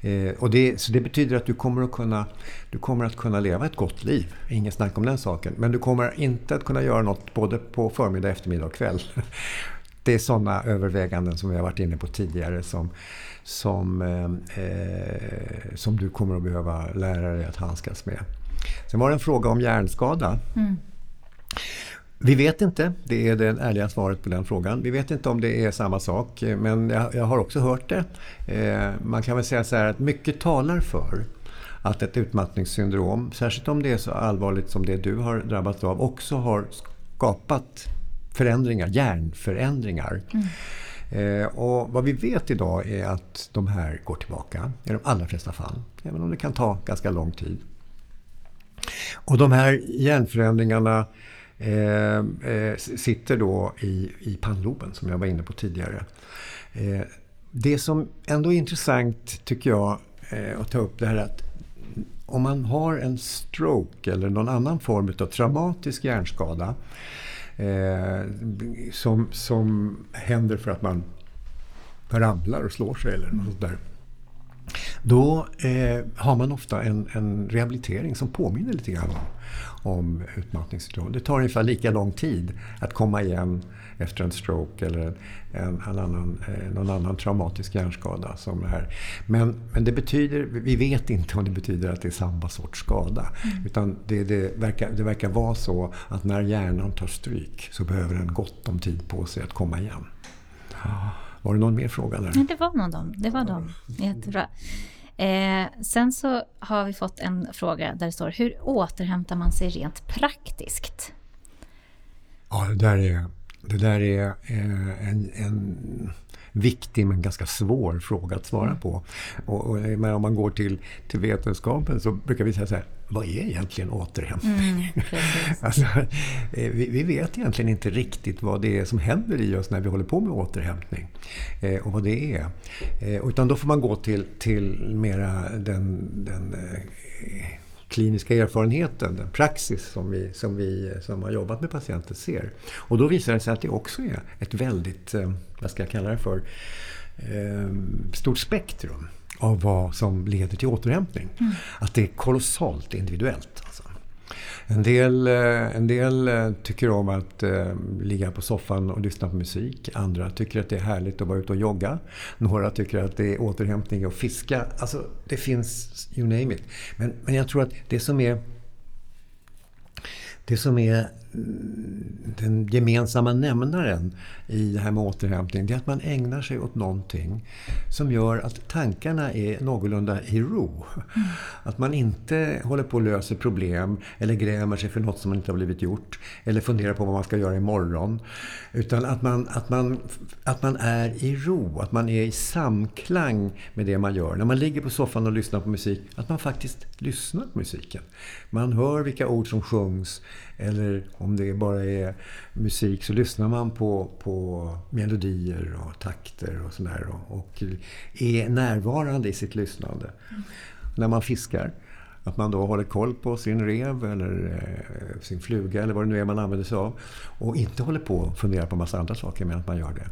Eh, och det, så det betyder att du kommer att, kunna, du kommer att kunna leva ett gott liv. Inget snack om den saken. Men du kommer inte att kunna göra något både på förmiddag, eftermiddag och kväll. Det är sådana överväganden som vi har varit inne på tidigare som, som, eh, eh, som du kommer att behöva lära dig att handskas med. Sen var det en fråga om hjärnskada. Mm. Vi vet inte, det är det ärliga svaret på den frågan. Vi vet inte om det är samma sak, men jag, jag har också hört det. Eh, man kan väl säga så här att mycket talar för att ett utmattningssyndrom, särskilt om det är så allvarligt som det du har drabbats av, också har skapat förändringar, hjärnförändringar. Mm. Eh, och vad vi vet idag är att de här går tillbaka i de allra flesta fall, även om det kan ta ganska lång tid. Och de här hjärnförändringarna Eh, eh, sitter då i, i pannloben som jag var inne på tidigare. Eh, det som ändå är intressant tycker jag eh, att ta upp det här att om man har en stroke eller någon annan form av traumatisk hjärnskada eh, som, som händer för att man ramlar och slår sig eller något sånt där. Då eh, har man ofta en, en, rehabilitering som påminner lite grann om, om utmattningssyndrom. Det tar ungefär lika lång tid att komma igen efter en stroke eller en, en annan, eh, någon annan traumatisk hjärnskada. Som det här. Men, men det betyder, vi vet inte om det betyder att det är samma sorts skada. Mm. Utan det, det, verkar, det verkar vara så att när hjärnan tar stryk så behöver den gott om tid på sig att komma igen. Var det någon mer fråga där? Nej, det var någon dem. Det var de. Jättebra. Eh, sen så har vi fått en fråga där det står hur återhämtar man sig rent praktiskt? Ja, det där är, det där är eh, en, en viktig men ganska svår fråga att svara på. Och, och men om man går till, till vetenskapen så brukar vi säga så här, vad är egentligen återhämtning? Mm, alltså, eh, vi, vi, vet egentligen inte riktigt vad det är som händer i oss när vi håller på med återhämtning. Eh, och vad det är. Eh, utan då får man gå till, till mera den, den eh, kliniska erfarenheten, den praxis som vi, som vi som har jobbat med patienter ser. Och då visar det sig att det också är ett väldigt, eh, vad ska jag kalla det för, eh, stort spektrum av vad som leder till återhämtning. Mm. Att det är kolossalt individuellt. Alltså. En del, eh, en del eh, tycker om att eh, ligga på soffan och lyssna på musik. Andra tycker att det är härligt att vara ute och jogga. Några tycker att det är återhämtning att fiska. Alltså, det finns, you name it. Men, men jag tror att det som är det som är den gemensamma nämnaren i det här med återhämtning, det är att man ägnar sig åt någonting som gör att tankarna är någorlunda i ro. Mm. Att man inte håller på och löser problem eller grämer sig för något som inte har blivit gjort eller funderar på vad man ska göra imorgon. Utan att man, att man, att man är i ro, att man är i samklang med det man gör. När man ligger på soffan och lyssnar på musik, att man faktiskt lyssnar på musiken. Man hör vilka ord som sjungs eller om det bara är musik så lyssnar man på, på melodier och takter och sådär. Och, och är närvarande i sitt lyssnande. Mm. När man fiskar, att man då håller koll på sin rev eller eh, sin fluga eller vad det nu är man använder sig av. Och inte håller på och funderar på en massa andra saker medan man gör det.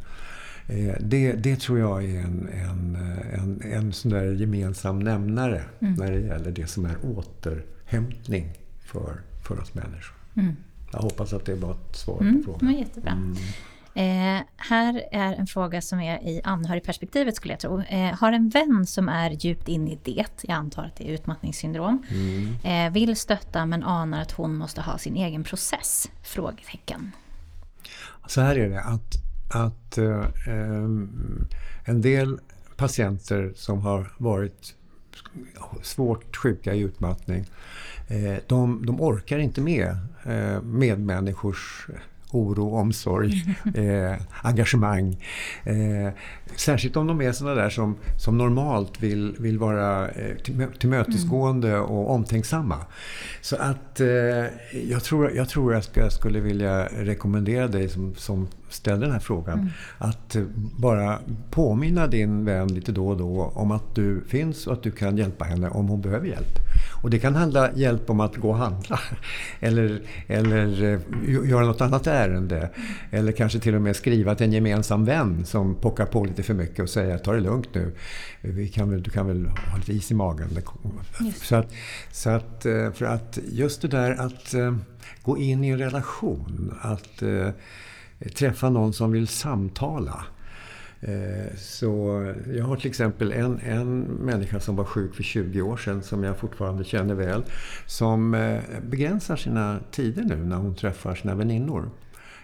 Eh, det, det, tror jag är en, en, en, en sån där gemensam nämnare mm. när det gäller det som är återhämtning för, för oss människor. Mm. Jag hoppas att det var ett svar mm, på frågan. Men jättebra. Eh, här är en fråga som är i anhörigperspektivet skulle jag tro. Eh, har en vän som är djupt inne i det, jag antar att det är utmattningssyndrom, mm. eh, vill stötta men anar att hon måste ha sin egen process? Frågetecken. Så här är det att, att eh, en del patienter som har varit svårt sjuka i utmattning Eh, de, de orkar inte med eh, medmänniskors oro, omsorg, eh, engagemang. Eh, särskilt om de är sådana där som, som normalt vill, vill vara eh, tillmötesgående mm. och omtänksamma. Så att eh, jag tror jag, tror jag ska, skulle vilja rekommendera dig som, som ställer den här frågan. Mm. Att eh, bara påminna din vän lite då och då om att du finns och att du kan hjälpa henne om hon behöver hjälp. Och det kan handla hjälp om att gå och handla. Eller, eller eh, göra något annat ärende. Eller kanske till och med skriva till en gemensam vän som pockar på lite för mycket och säger ta det lugnt nu. Vi kan väl, du kan väl ha lite is i magen. Så att, så att, eh, för att just det där att gå in i en relation. Att träffa någon som vill samtala. Eh, så jag har till exempel en, en människa som var sjuk för 20 år sedan som jag fortfarande känner väl. Som eh, begränsar sina tider nu när hon träffar sina väninnor.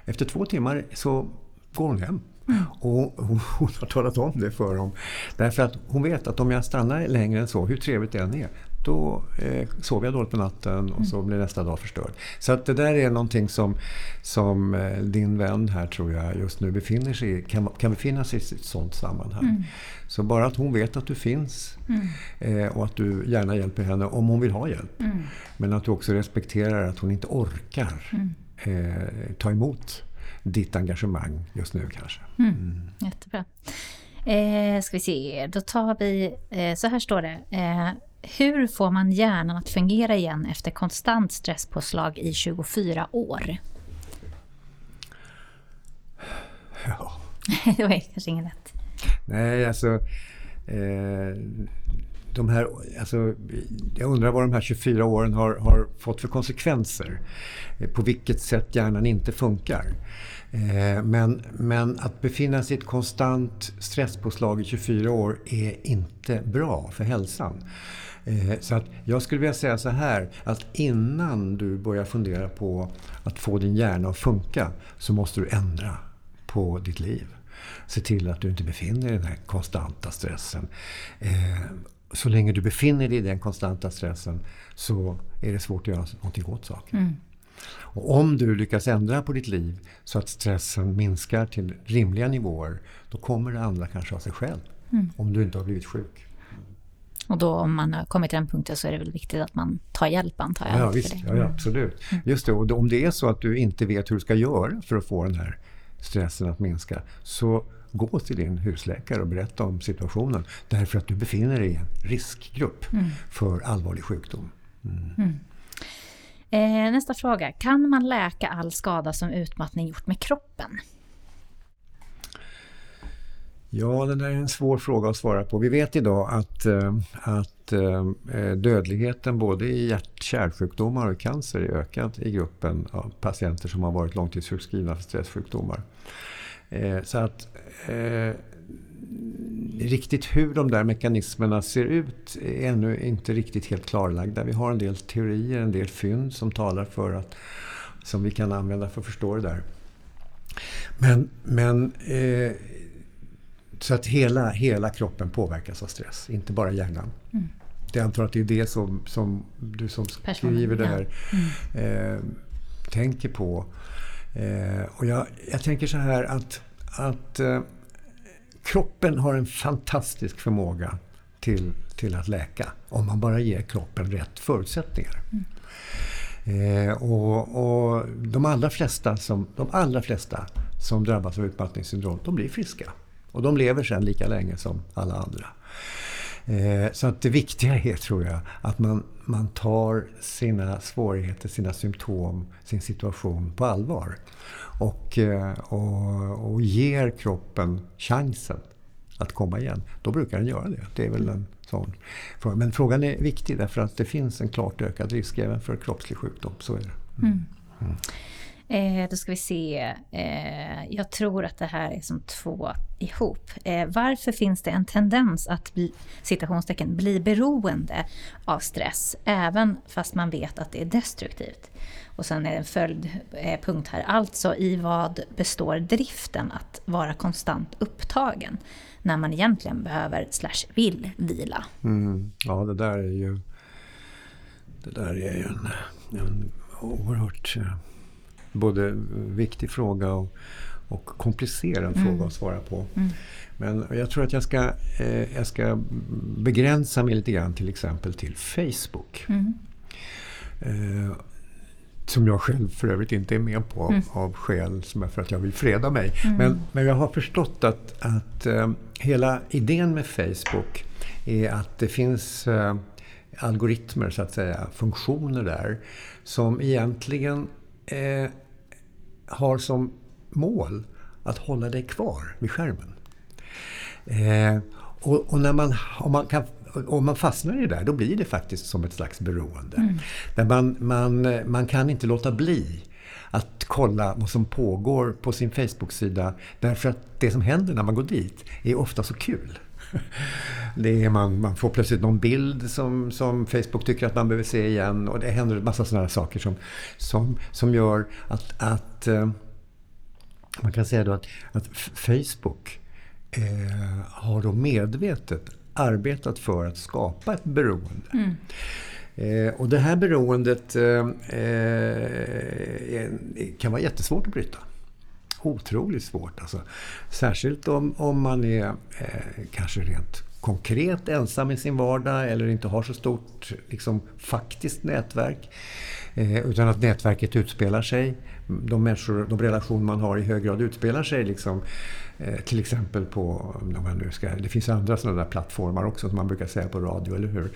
Efter två timmar så går hon hem. Mm. Och hon, hon, har talat om det för dem. Därför att hon vet att om jag stannar längre än så, hur trevligt det än är, då eh, sover jag dåligt på natten och så blir nästa dag förstörd. Så att det där är någonting som, som eh, din vän här tror jag just nu befinner sig i, kan, kan befinna sig i ett sådant sammanhang. Mm. Så bara att hon vet att du finns mm. eh, och att du gärna hjälper henne om hon vill ha hjälp. Mm. Men att du också respekterar att hon inte orkar. Mm. eh, ta emot ditt engagemang just nu kanske. Mm. Mm. Jättebra. Eh, ska vi se, då tar vi, eh, så här står det. Eh, hur får man hjärnan att fungera igen efter konstant stresspåslag i 24 år? Ja. det var kanske inget lätt. Nej, alltså... Eh, de här, alltså, jag undrar vad de här 24 åren har, har fått för konsekvenser. Eh, på vilket sätt hjärnan inte funkar. Eh, men, men att befinna sig i ett konstant stresspåslag i 24 år är inte bra för hälsan. Eh, så att jag skulle vilja säga så här att innan du börjar fundera på att få din hjärna att funka så måste du ändra på ditt liv. Se till att du inte befinner dig i den här konstanta stressen. Eh, så länge du befinner dig i den konstanta stressen så är det svårt att göra någonting åt saken. Mm. Och om du lyckas ändra på ditt liv så att stressen minskar till rimliga nivåer då kommer det andra kanske av sig själv. Mm. Om du inte har blivit sjuk. Och då om man har kommit till den punkten så är det väl viktigt att man tar hjälp antar jag? Ja, visst, ja, ja, absolut. Mm. Just det, och om det är så att du inte vet hur du ska göra för att få den här stressen att minska så gå till din husläkare och berätta om situationen. Därför att du befinner dig i en riskgrupp mm. för allvarlig sjukdom. Mm. Mm. Eh, nästa fråga. Kan man läka all skada som utmattning gjort med kroppen? Ja, det där är en svår fråga att svara på. Vi vet idag att, eh, att eh, dödligheten både i hjärt-kärlsjukdomar och cancer är ökad i gruppen av patienter som har varit långtidssjukskrivna för stresssjukdomar. Eh, så att riktigt hur de där mekanismerna ser ut är ännu inte riktigt helt klarlagda. Vi har en del teorier, en del fynd som talar för att som vi kan använda för att förstå det där. Men, men eh, så att hela, hela kroppen påverkas av stress, inte bara hjärnan. Mm. Jag antar att det är det som, som du som skriver det här ja. mm. eh, tänker på. Eh, och jag, jag tänker så här att, att eh, kroppen har en fantastisk förmåga till, till att läka. Om man bara ger kroppen rätt förutsättningar. Mm. Eh, och, och, de, allra flesta som, de allra flesta som drabbas av utmattningssyndrom, de blir friska. Och de lever sen lika länge som alla andra. Eh, så att det viktiga är, tror jag, att man, man tar sina svårigheter, sina symptom, sin situation på allvar. Och, eh, och, och ger kroppen chansen att komma igen. Då brukar den göra det. Det är väl en sån fråga. Men frågan är viktig därför att det finns en klart ökad risk även för kroppslig sjukdom. Så är det. Mm. Mm. Eh, då ska vi se. Eh, jag tror att det här är som två ihop. Eh, varför finns det en tendens att bli, citationstecken, bli beroende av stress även fast man vet att det är destruktivt? Och sen är det en följdpunkt eh, här. Alltså i vad består driften att vara konstant upptagen när man egentligen behöver slash vill vila? Mm. Ja, det där är ju det där är ju en, en oerhört eh, både viktig fråga och, och komplicerad mm. fråga att svara på. Mm. Men jag tror att jag ska, eh, jag ska begränsa mig lite grann till exempel till Facebook. Mm. Eh, som jag själv för övrigt inte är med på mm. av skäl som är för att jag vill freda mig. Mm. Men, men jag har förstått att, att eh, hela idén med Facebook är att det finns eh, algoritmer, så att säga, funktioner där som egentligen eh, har som mål att hålla dig kvar vid skärmen. Eh, och, och, när man, om, man kan, om man fastnar i det där, då blir det faktiskt som ett slags beroende. Mm. Där man, man, man kan inte låta bli att kolla vad som pågår på sin Facebook-sida. Därför att det som händer när man går dit är ofta så kul. Det är man, man får plötsligt någon bild som, som Facebook tycker att man behöver se igen och det händer en massa sådana saker som, som, som gör att, att eh, man kan säga då att, att Facebook eh, har då medvetet arbetat för att skapa ett beroende. Mm. Eh, och det här beroendet eh, eh kan vara jättesvårt att bryta otroligt svårt. Alltså. Särskilt om, om man är eh, kanske rent konkret ensam i sin vardag eller inte har så stort liksom, faktiskt nätverk. Eh, utan att nätverket utspelar sig. De, människor, de relationer man har i hög grad utspelar sig liksom, eh, till exempel på, om man nu ska, det finns andra sådana där plattformar också som man brukar säga på radio, eller hur?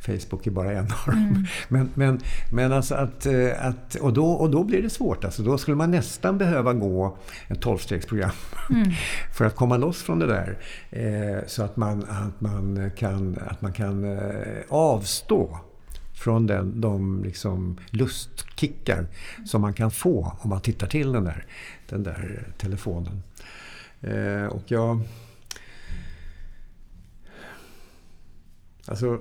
Facebook är bara en av dem. Mm. Men, men, men alltså att, eh, att och, då, och då blir det svårt. Alltså då skulle man nästan behöva gå ett tolvstegsprogram mm. för att komma loss från det där. Eh, så att man, att man kan, att man kan eh, avstå från den, de liksom lustkickar som man kan få om man tittar till den där, den där telefonen. Eh, och jag... Alltså...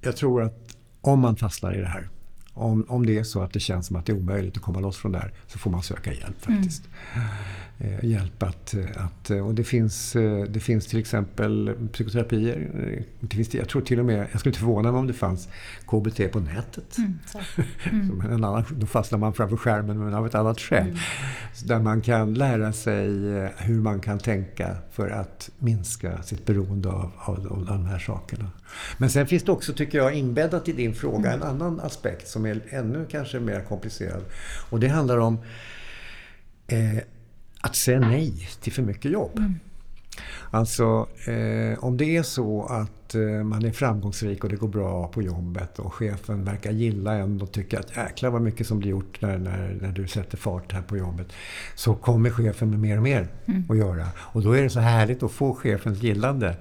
Jag tror att om man fastnar i det här, om, om det är så att det känns som att det är omöjligt att komma loss från det här, så får man söka hjälp faktiskt. Mm hjälp att, att... Och det finns, eh, det finns till exempel psykoterapier. Det finns, jag tror till och med, jag skulle inte förvåna mig om det fanns KBT på nätet. Mm, mm. en annan, då fastnar man framför skärmen men av ett annat skäl. Mm. Där man kan lära sig eh, hur man kan tänka för att minska sitt beroende av, av, av de här sakerna. Men sen finns det också, tycker jag, inbäddat i din fråga en annan aspekt som är ännu kanske mer komplicerad. Och det handlar om eh, att säga nej till för mycket jobb. Mm. Alltså, eh, om det är så att Eh, man är framgångsrik och det går bra på jobbet och chefen verkar gilla en och tycker att jäklar vad mycket som blir gjort när, när, när du sätter fart här på jobbet. Så kommer chefen med mer och mer mm. att göra. Och då är det så härligt att få chefens gillande.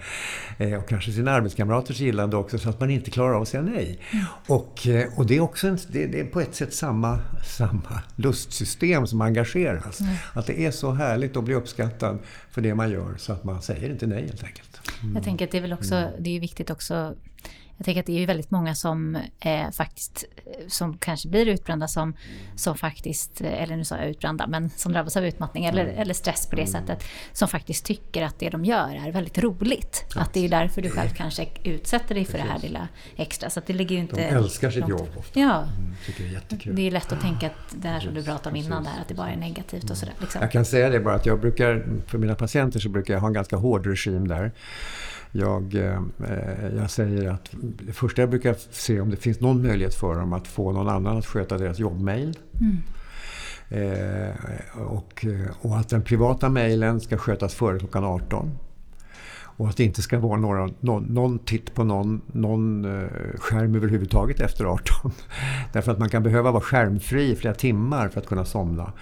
Eh, och kanske sina arbetskamraters gillande också så att man inte klarar av att säga nej. Mm. Och, eh, och det är också en, det, det, är på ett sätt samma, samma lustsystem som engageras. Mm. Att det är så härligt att bli uppskattad för det man gör så att man säger inte nej helt enkelt. Mm. Jag tänker att det är väl också, mm. det är viktigt också jag tänker att det är ju väldigt många som eh, faktiskt, som kanske blir utbrända som, som faktiskt, eller nu sa jag utbrända, men som drabbas av utmattning eller, mm. eller stress på det mm. sättet, som faktiskt tycker att det de gör är väldigt roligt. Ja. Att det är därför du själv kanske utsätter dig för Precis. det här lilla extra. Så det ligger inte... De älskar sitt jobb ofta. Ja. Mm, tycker det är jättekul. Det är lätt att tänka att det här som du pratade om innan, där, att det bara är negativt och sådär. Liksom. Jag kan säga det bara att jag brukar, för mina patienter så brukar jag ha en ganska hård regim där. Jag, eh, jag säger att det första jag brukar se om det finns någon möjlighet för dem att få någon annan att sköta deras jobbmail. Mm. Eh, och, och att den privata mejlen ska skötas före klockan 18. Och att det inte ska vara några, någon, någon titt på någon, någon uh, skärm överhuvudtaget efter 18. Därför att man kan behöva vara skärmfri i flera timmar för att kunna somna.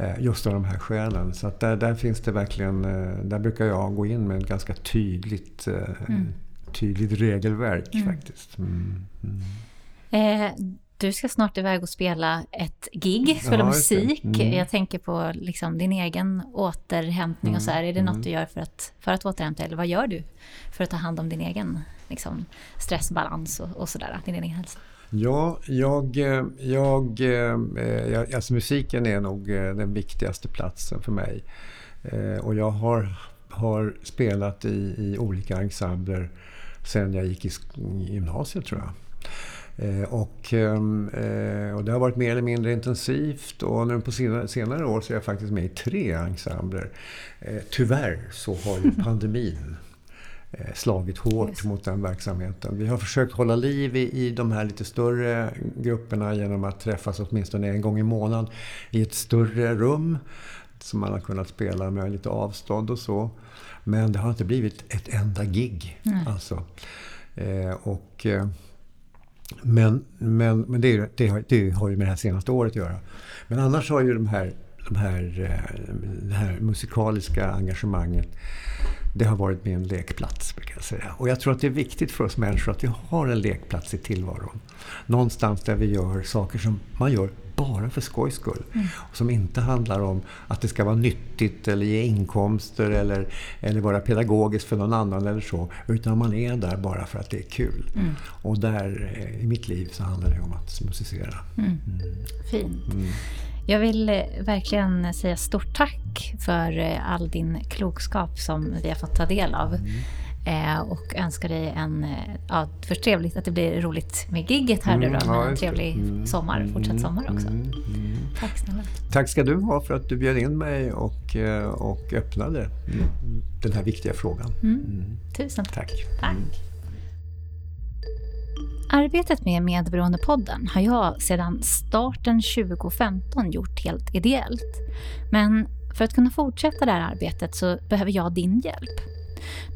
Uh, just av de här skälen. Så där, där finns det verkligen, uh, där brukar jag gå in med ett ganska tydligt, mm. tydligt regelverk mm. faktiskt. Mm. Mm. Du ska snart iväg och spela ett gig, spela ja, musik. Mm. Jag tänker på liksom din egen återhämtning mm. och så här. Är det något mm. du gör för att, för att återhämta eller vad gör du för att ta hand om din egen liksom, stressbalans och, och sådär, din egen hälsa? Ja, jag, jag, jag, alltså musiken är nog eh, den viktigaste platsen för mig. Eh, och jag har, har spelat i, i olika ensembler sen jag gick i gymnasiet tror jag. Eh, och, ehm, eh, och det har varit mer eller mindre intensivt och nu på senare, år så är jag faktiskt med i tre ensembler. Eh, tyvärr så har ju pandemin slagit hårt Just. mot den verksamheten. Vi har försökt hålla liv i, i de här lite större grupperna genom att träffas åtminstone en gång i månaden i ett större rum som man har kunnat spela med lite avstånd och så. Men det har inte blivit ett enda gig. Mm. Alltså. och men, men, men det, det, har, det har ju med det här senaste året att göra. Men annars har ju de här, de här, eh, det här musikaliska engagemanget det har varit min lekplats, brukar jag säga. Och jag tror att det är viktigt för oss människor att vi har en lekplats i tillvaron. Någonstans där vi gör saker som man gör bara för skojs skull. Mm. Som inte handlar om att det ska vara nyttigt eller ge inkomster eller, eller vara pedagogiskt för någon annan eller så. Utan man är där bara för att det är kul. Mm. Och där, eh, i mitt liv, så handlar det om att musicera. Mm. mm. Fint. Mm. Jag vill eh, verkligen säga stort tack för eh, all din klokskap som vi har fått ta del av. Mm. Eh, och önskar dig en, ja, för trevligt att det blir roligt med gigget här mm, då, ja, en trevlig mm, sommar, fortsatt mm, sommar också. Mm, mm, tack snälla. Tack ska du ha för att du bjöd in mig och, och öppnade den här viktiga frågan. Tusen tack. tack. tack. Arbetet med Medberoendepodden har jag sedan starten 2015 gjort helt ideellt. Men för att kunna fortsätta det här arbetet så behöver jag din hjälp.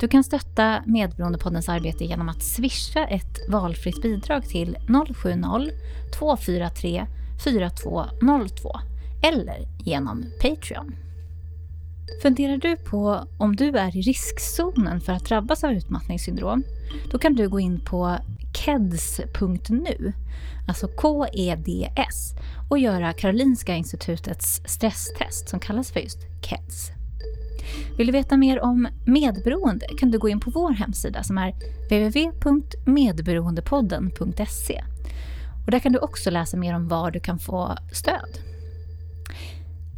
Du kan stötta Medberoendepoddens arbete genom att swisha ett valfritt bidrag till 070-243 4202 eller genom Patreon. Funderar du på om du är i riskzonen för att drabbas av utmattningssyndrom? Då kan du gå in på keds.nu, alltså K-E-D-S, och göra Karolinska institutets stresstest som kallas för just KEDS. Vill du veta mer om medberoende kan du gå in på vår hemsida som är www.medberoendepodden.se. Och där kan du också läsa mer om var du kan få stöd.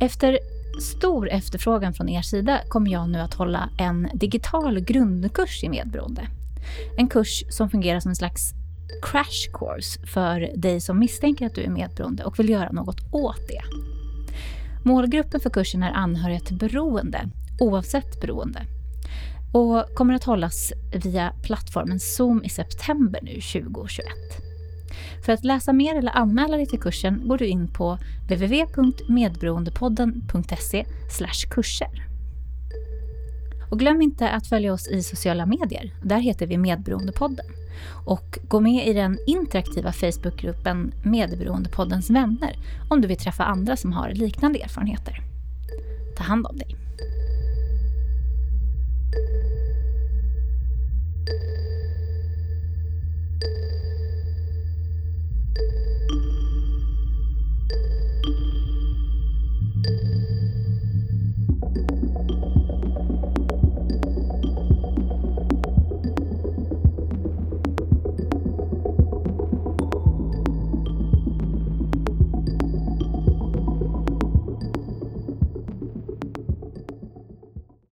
Efter stor efterfrågan från er sida kommer jag nu att hålla en digital grundkurs i medberoende. En kurs som fungerar som en slags crash course för dig som misstänker att du är medberoende och vill göra något åt det. Målgruppen för kursen är anhöriga till beroende, oavsett beroende. Och kommer att hållas via plattformen Zoom i september nu 2021. För att läsa mer eller anmäla dig till kursen går du in på www.medberoendepodden.se kurser. Och glöm inte att följa oss i sociala medier. Där heter vi Medberoendepodden. Och gå med i den interaktiva Facebookgruppen Medberoendepoddens vänner om du vill träffa andra som har liknande erfarenheter. Ta hand om dig.